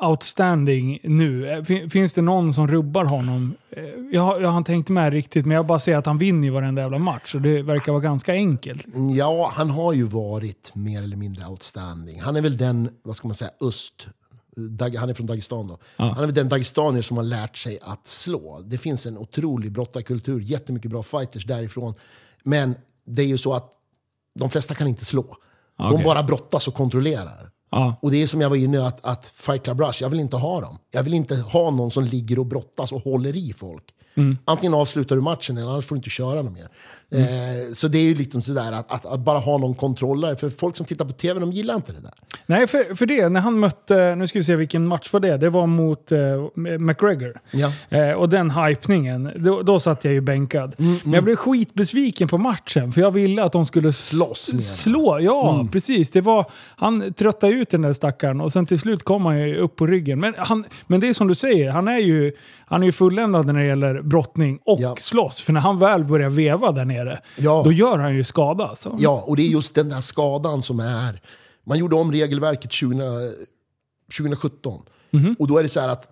S1: outstanding nu? Eh, fin- Finns det någon som rubbar honom? Eh, Jag, har- jag har inte tänkt med riktigt, men jag bara ser att han vinner varenda jävla match. Och det verkar vara ganska enkelt.
S2: Ja, han har ju varit mer eller mindre outstanding. Han är väl den, vad ska man säga, öst han är från Dagestan då.
S1: Ja.
S2: Han är väl den dagestanier som har lärt sig att slå. Det finns en otrolig brottarkultur, jättemycket bra fighters därifrån. Men det är ju så att de flesta kan inte slå. De
S1: Okej.
S2: bara brottas och kontrollerar.
S1: Ja.
S2: Och det är som jag var inne att, att Fight Club Rush, jag vill inte ha dem. Jag vill inte ha någon som ligger och brottas och håller i folk. Antingen avslutar du matchen eller annars får du inte köra något mer. Eh, så det är ju liksom sådär att, att, att bara ha någon kontrollare. För folk som tittar på tv, de gillar inte det där.
S1: Nej, för, för det, när han mötte, nu ska vi se vilken match var det, det var mot eh, McGregor.
S2: Ja.
S1: Eh, och den hypningen, då, då satt jag ju bänkad.
S2: Mm,
S1: Men jag blev skitbesviken på matchen, för jag ville att de skulle
S2: Slåss
S1: slå. Ja,
S2: Mm.
S1: precis. Det var, han tröttade ut den där stackaren och sen till slut kom han ju upp på ryggen. Men, han, men det är som du säger, han är ju, han är ju fulländad när det gäller brottning och
S2: Ja.
S1: slåss. För när han väl börjar veva där nere,
S2: Ja.
S1: då gör han ju skada. Alltså.
S2: Ja, och det är just den där skadan som är... Man gjorde om regelverket 20, 2017. Och då är det så här att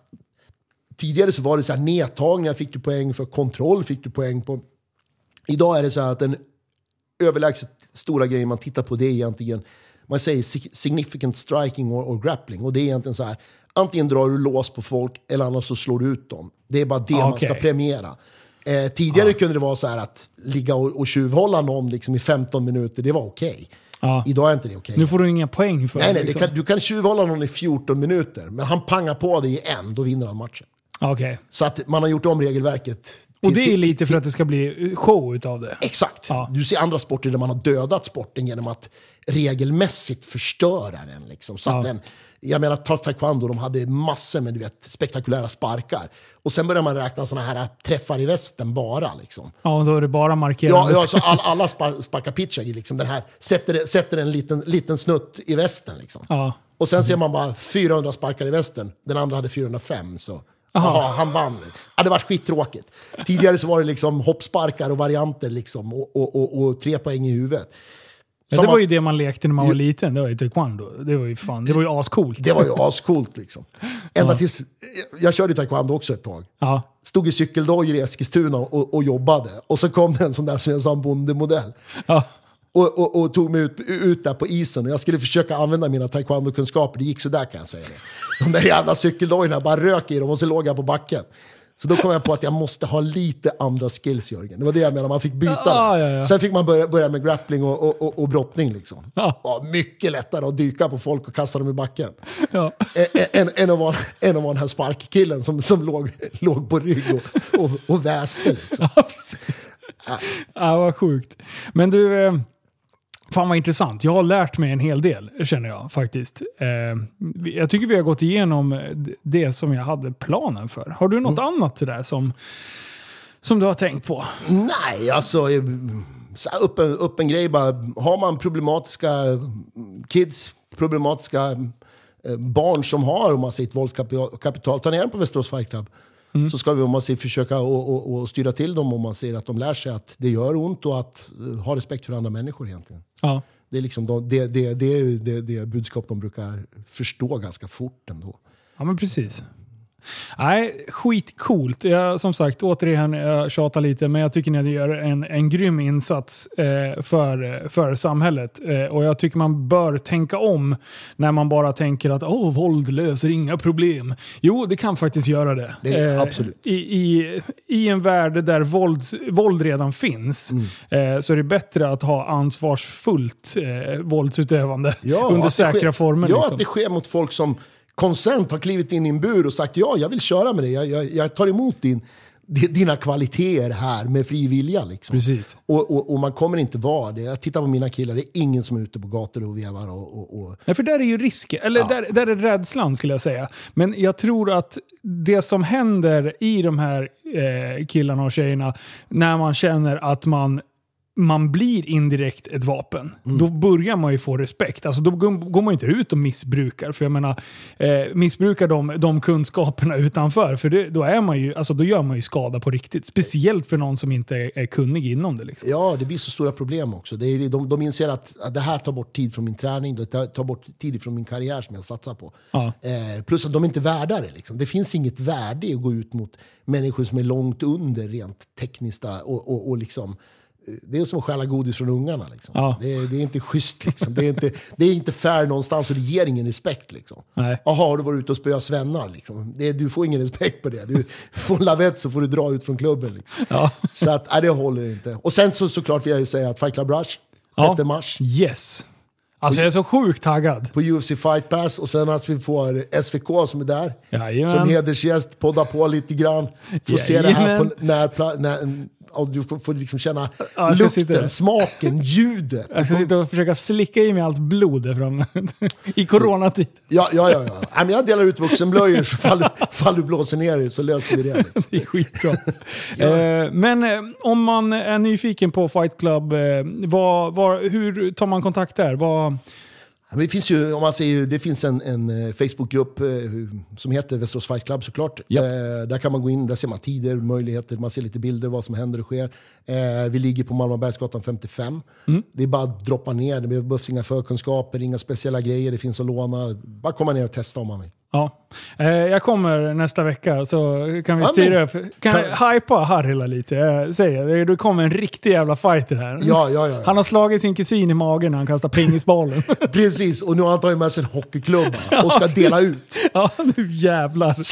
S2: tidigare så var det så här nedtagningar fick du poäng för, kontroll fick du poäng på. Idag är det så här att den överlägset stora grejen man tittar på det är egentligen, man säger sig- significant striking och grappling. Och det är egentligen så här, antingen drar du lås på folk eller annars så slår du ut dem. Det är bara det man ska premiera. Eh, tidigare kunde det vara så här att ligga och, och tjuvhålla någon liksom i 15 minuter, det var okej.
S1: Ja.
S2: Idag är inte det okej.
S1: Nu får du inga poäng för
S2: Nej,
S1: det.
S2: nej,
S1: liksom.
S2: det kan, du kan tjuvhålla någon i 14 minuter, men han pangar på dig i en, då vinner han matchen.
S1: Okej.
S2: Så att man har gjort om regelverket.
S1: Och det är lite för att det ska bli show utav det.
S2: Exakt.
S1: Ja.
S2: Du ser andra sporter där man har dödat sporten genom att regelmässigt förstöra den. Liksom. Så att
S1: Ja.
S2: den jag menar, ta taekwondo, de hade massor med du vet, spektakulära sparkar. Och sen börjar man räkna såna här träffar i västen bara. Liksom.
S1: Ja, då är det bara
S2: Ja,
S1: markerande.
S2: ja, så all, alla spar, sparkar pitchagi, liksom. den här, sätter, sätter en liten, liten snutt i västen. Liksom.
S1: Ja.
S2: Och sen ser man bara 400 sparkar i västen, den andra hade 405. Så. Aha, han vann. Ja, det var skittråkigt. Tidigare så var det liksom hoppsparkar och varianter liksom, och, och, och, och tre poäng i huvudet.
S1: Ja, det var ju det man lekte när man var liten. Det var ju taekwondo. Det var ju fan, det var ju ascoolt.
S2: Det var ju ascoolt liksom. Ända tills, jag körde taekwondo också ett tag.
S1: Ja.
S2: Stod i cykeldojor i Eskilstuna och, och jobbade. Och så kom det en sån där som jag sa, en bondemodell.
S1: Ja.
S2: Och, och, och tog mig ut, ut där på isen. Och jag skulle försöka använda mina taekwondo-kunskaper. Det gick sådär kan jag säga det. De där jävla cykeldojorna, bara rök i dem och så låg jag på backen. Så då kom jag på att jag måste ha lite andra skills Jörgen. Det var det jag menade, man fick byta det.
S1: ja, ja.
S2: Sen fick man börja, börja med grappling och, och, och, och brottning. Liksom.
S1: Ja.
S2: Ja, mycket lättare att dyka på folk och kasta dem i backen.
S1: Ja.
S2: Än, än, att vara, än att vara den här sparkkillen som, som låg, låg på rygg och, och, och väste. Liksom.
S1: Ja. Ja, vad sjukt. Men du, eh, fan vad intressant. Jag har lärt mig en hel del, känner jag faktiskt. Eh, jag tycker vi har gått igenom det som jag hade planen för. Har du något annat sådär som, som du har tänkt på?
S2: Nej, alltså... eh, upp, en, upp en grej bara. Har man problematiska kids, problematiska eh, barn som har om man säger, ett våldskapital, ta ner dem på Västerås Fight Club. Så ska vi om man säger, försöka och, och, och styra till dem om man ser att de lär sig att det gör ont och att eh, ha respekt för andra människor egentligen.
S1: Ja.
S2: Det är liksom de, det, det, det, det, det budskap de brukar förstå ganska fort ändå.
S1: Ja, men precis. Nej, skitcoolt. Jag, som sagt, återigen, jag tjatar lite, men jag tycker ni gör en, en grym insats eh, för, för samhället. Eh, och jag tycker man bör tänka om när man bara tänker att Åh, våld löser inga problem. Jo, det kan faktiskt göra det.
S2: Det är
S1: Eh,
S2: absolut.
S1: I, i, I en värld där våld, våld redan finns
S2: Mm.
S1: eh, så är det bättre att ha ansvarsfullt eh, våldsutövande
S2: Ja,
S1: under säkra
S2: sker,
S1: former.
S2: Ja,
S1: liksom.
S2: att det sker mot folk som konsent har klivit in i en bur och sagt ja, jag vill köra med dig. Jag, jag, jag tar emot din, di- dina kvaliteter här med fri vilja. Liksom.
S1: Precis.
S2: Och, och, och man kommer inte vara det. Jag tittar på mina killar, det är ingen som är ute på gator och vevar. Och, och, och.
S1: Nej, för där är ju risken, eller där, där är rädslan skulle jag säga. Men jag tror att det som händer i de här eh, killarna och tjejerna, när man känner att man man blir indirekt ett vapen. Då börjar man ju få respekt. Alltså då går man inte ut och missbrukar. För jag menar, eh, missbrukar de, de kunskaperna utanför, för det, då, är man ju, alltså, då gör man ju skada på riktigt. Speciellt för någon som inte är, är kunnig inom det. Liksom.
S2: Ja, det blir så stora problem också. Det är, de, de inser att, att det här tar bort tid från min träning, det tar, tar bort tid från min karriär som jag satsar på.
S1: Ja.
S2: Eh, plus att de är inte värda det. Liksom. Det finns inget värde i att gå ut mot människor som är långt under rent tekniskt och, och, och liksom det är som att stjäla godis från ungarna. Liksom.
S1: Ja.
S2: Det, är, det är inte schysst. Liksom. Det, är inte, det är inte fair någonstans och det ger ingen respekt. Liksom. Jaha, du varit ute och spöat svennar? Liksom. Det, du får ingen respekt på det. Du får en lavett så får du dra ut från klubben. Liksom.
S1: Ja.
S2: Så att, nej, det håller inte. Och sen så, såklart vill jag ju säga att Fight Club Rush, 6
S1: Ja.
S2: mars.
S1: Yes. Alltså jag är så sjukt taggad.
S2: på UFC Fight Pass och sen att vi får SVK som är där.
S1: Jajamän.
S2: Som hedersgäst, podda på lite grann. Får se det här
S1: Jajamän.
S2: på närpla- när, och du får, liksom känna
S1: ska
S2: lukten,
S1: sitta-
S2: smaken, ljudet.
S1: Jag ska sitta och försöka slicka i mig allt blod framme. (laughs) I coronatid.
S2: Ja, ja, ja. ja. Men jag delar ut vuxenblöjor så fall, fall du blåser ner dig så löser vi det. Liksom. (laughs)
S1: Det är skitbra. (laughs) eh, men eh, om man är nyfiken på Fight Club, eh, vad, vad, hur tar man kontakt där? Vad,
S2: Det finns ju, om man säger, det finns en, en eh, Facebookgrupp eh, som heter Västerås Fight Club såklart.
S1: Ja.
S2: Eh, där kan man gå in, där ser man tider, möjligheter, man ser lite bilder, vad som händer och sker. Eh, vi ligger på Malmbergsgatan 55.
S1: Mm.
S2: Det är bara att droppa ner, det behövs inga förkunskaper, inga speciella grejer, det finns att låna. Bara komma ner och testa om man vill.
S1: Ja. eh, jag kommer nästa vecka så kan vi
S2: Ja,
S1: styra upp. Kan hypa Harila lite? Jag säger, det kommer en riktig jävla fighter här.
S2: Ja, ja, ja.
S1: Han har slagit sin kusin i magen när han kastar pingisbollen. (laughs)
S2: Precis, och nu har han tagit med sig en hockeyklubba (laughs) och ska dela ut.
S1: ja, nu jävlar. (laughs)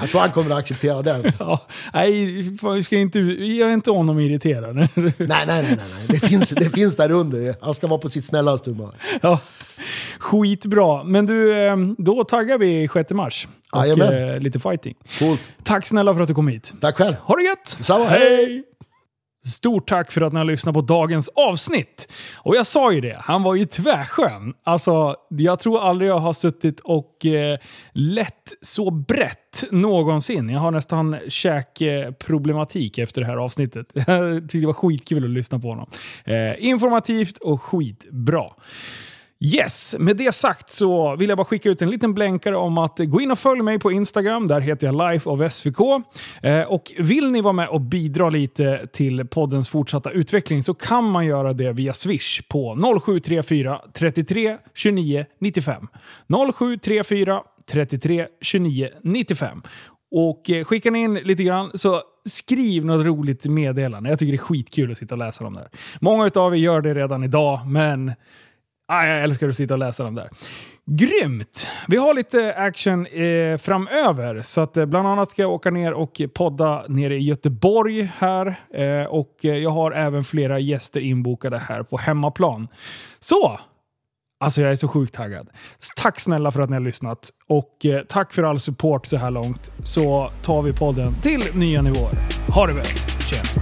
S2: Jag tror han kommer att acceptera den.
S1: Ja, nej, vi ska inte, gör inte honom irriterad.
S2: Nej, nej, nej, nej, nej. Det, finns, det finns där under. Han ska vara på sitt snällaste humör.
S1: Ja, skitbra. Men du, eh, då taggar vi 6 mars. Och
S2: Jajamän.
S1: eh, lite fighting.
S2: Coolt.
S1: Tack snälla för att du kom hit.
S2: Tack själv.
S1: Ha det gött!
S2: Detsamma, hej!
S1: Stort tack för att ni har lyssnat på dagens avsnitt. Och jag sa ju det, han var ju tvärskön. Alltså, jag tror aldrig jag har suttit och eh, lett så brett någonsin. Jag har nästan käkproblematik efter det här avsnittet. (laughs) Jag tyckte det var skitkul att lyssna på honom. Eh, informativt och skitbra. Yes, med det sagt så vill jag bara skicka ut en liten blänkare om att gå in och följ mig på Instagram. Där heter jag Life of SVK. Eh, och vill ni vara med och bidra lite till poddens fortsatta utveckling så kan man göra det via Swish på 0734 33 29 95. 0734 33 29 95. Och eh, skickar ni in lite grann så skriv något roligt meddelande. Jag tycker det är skitkul att sitta och läsa dem där. Många av er gör det redan idag, men Ah, jag älskar att sitta och läsa dem där. Grymt! Vi har lite action eh, framöver. Så att, eh, bland annat ska jag åka ner och podda nere i Göteborg här. Eh, och eh, jag har även flera gäster inbokade här på hemmaplan. Så! Alltså jag är så sjukt taggad. Tack snälla för att ni har lyssnat. Och eh, tack för all support så här långt. Så tar vi podden till nya nivåer. Ha det bäst! Tjena!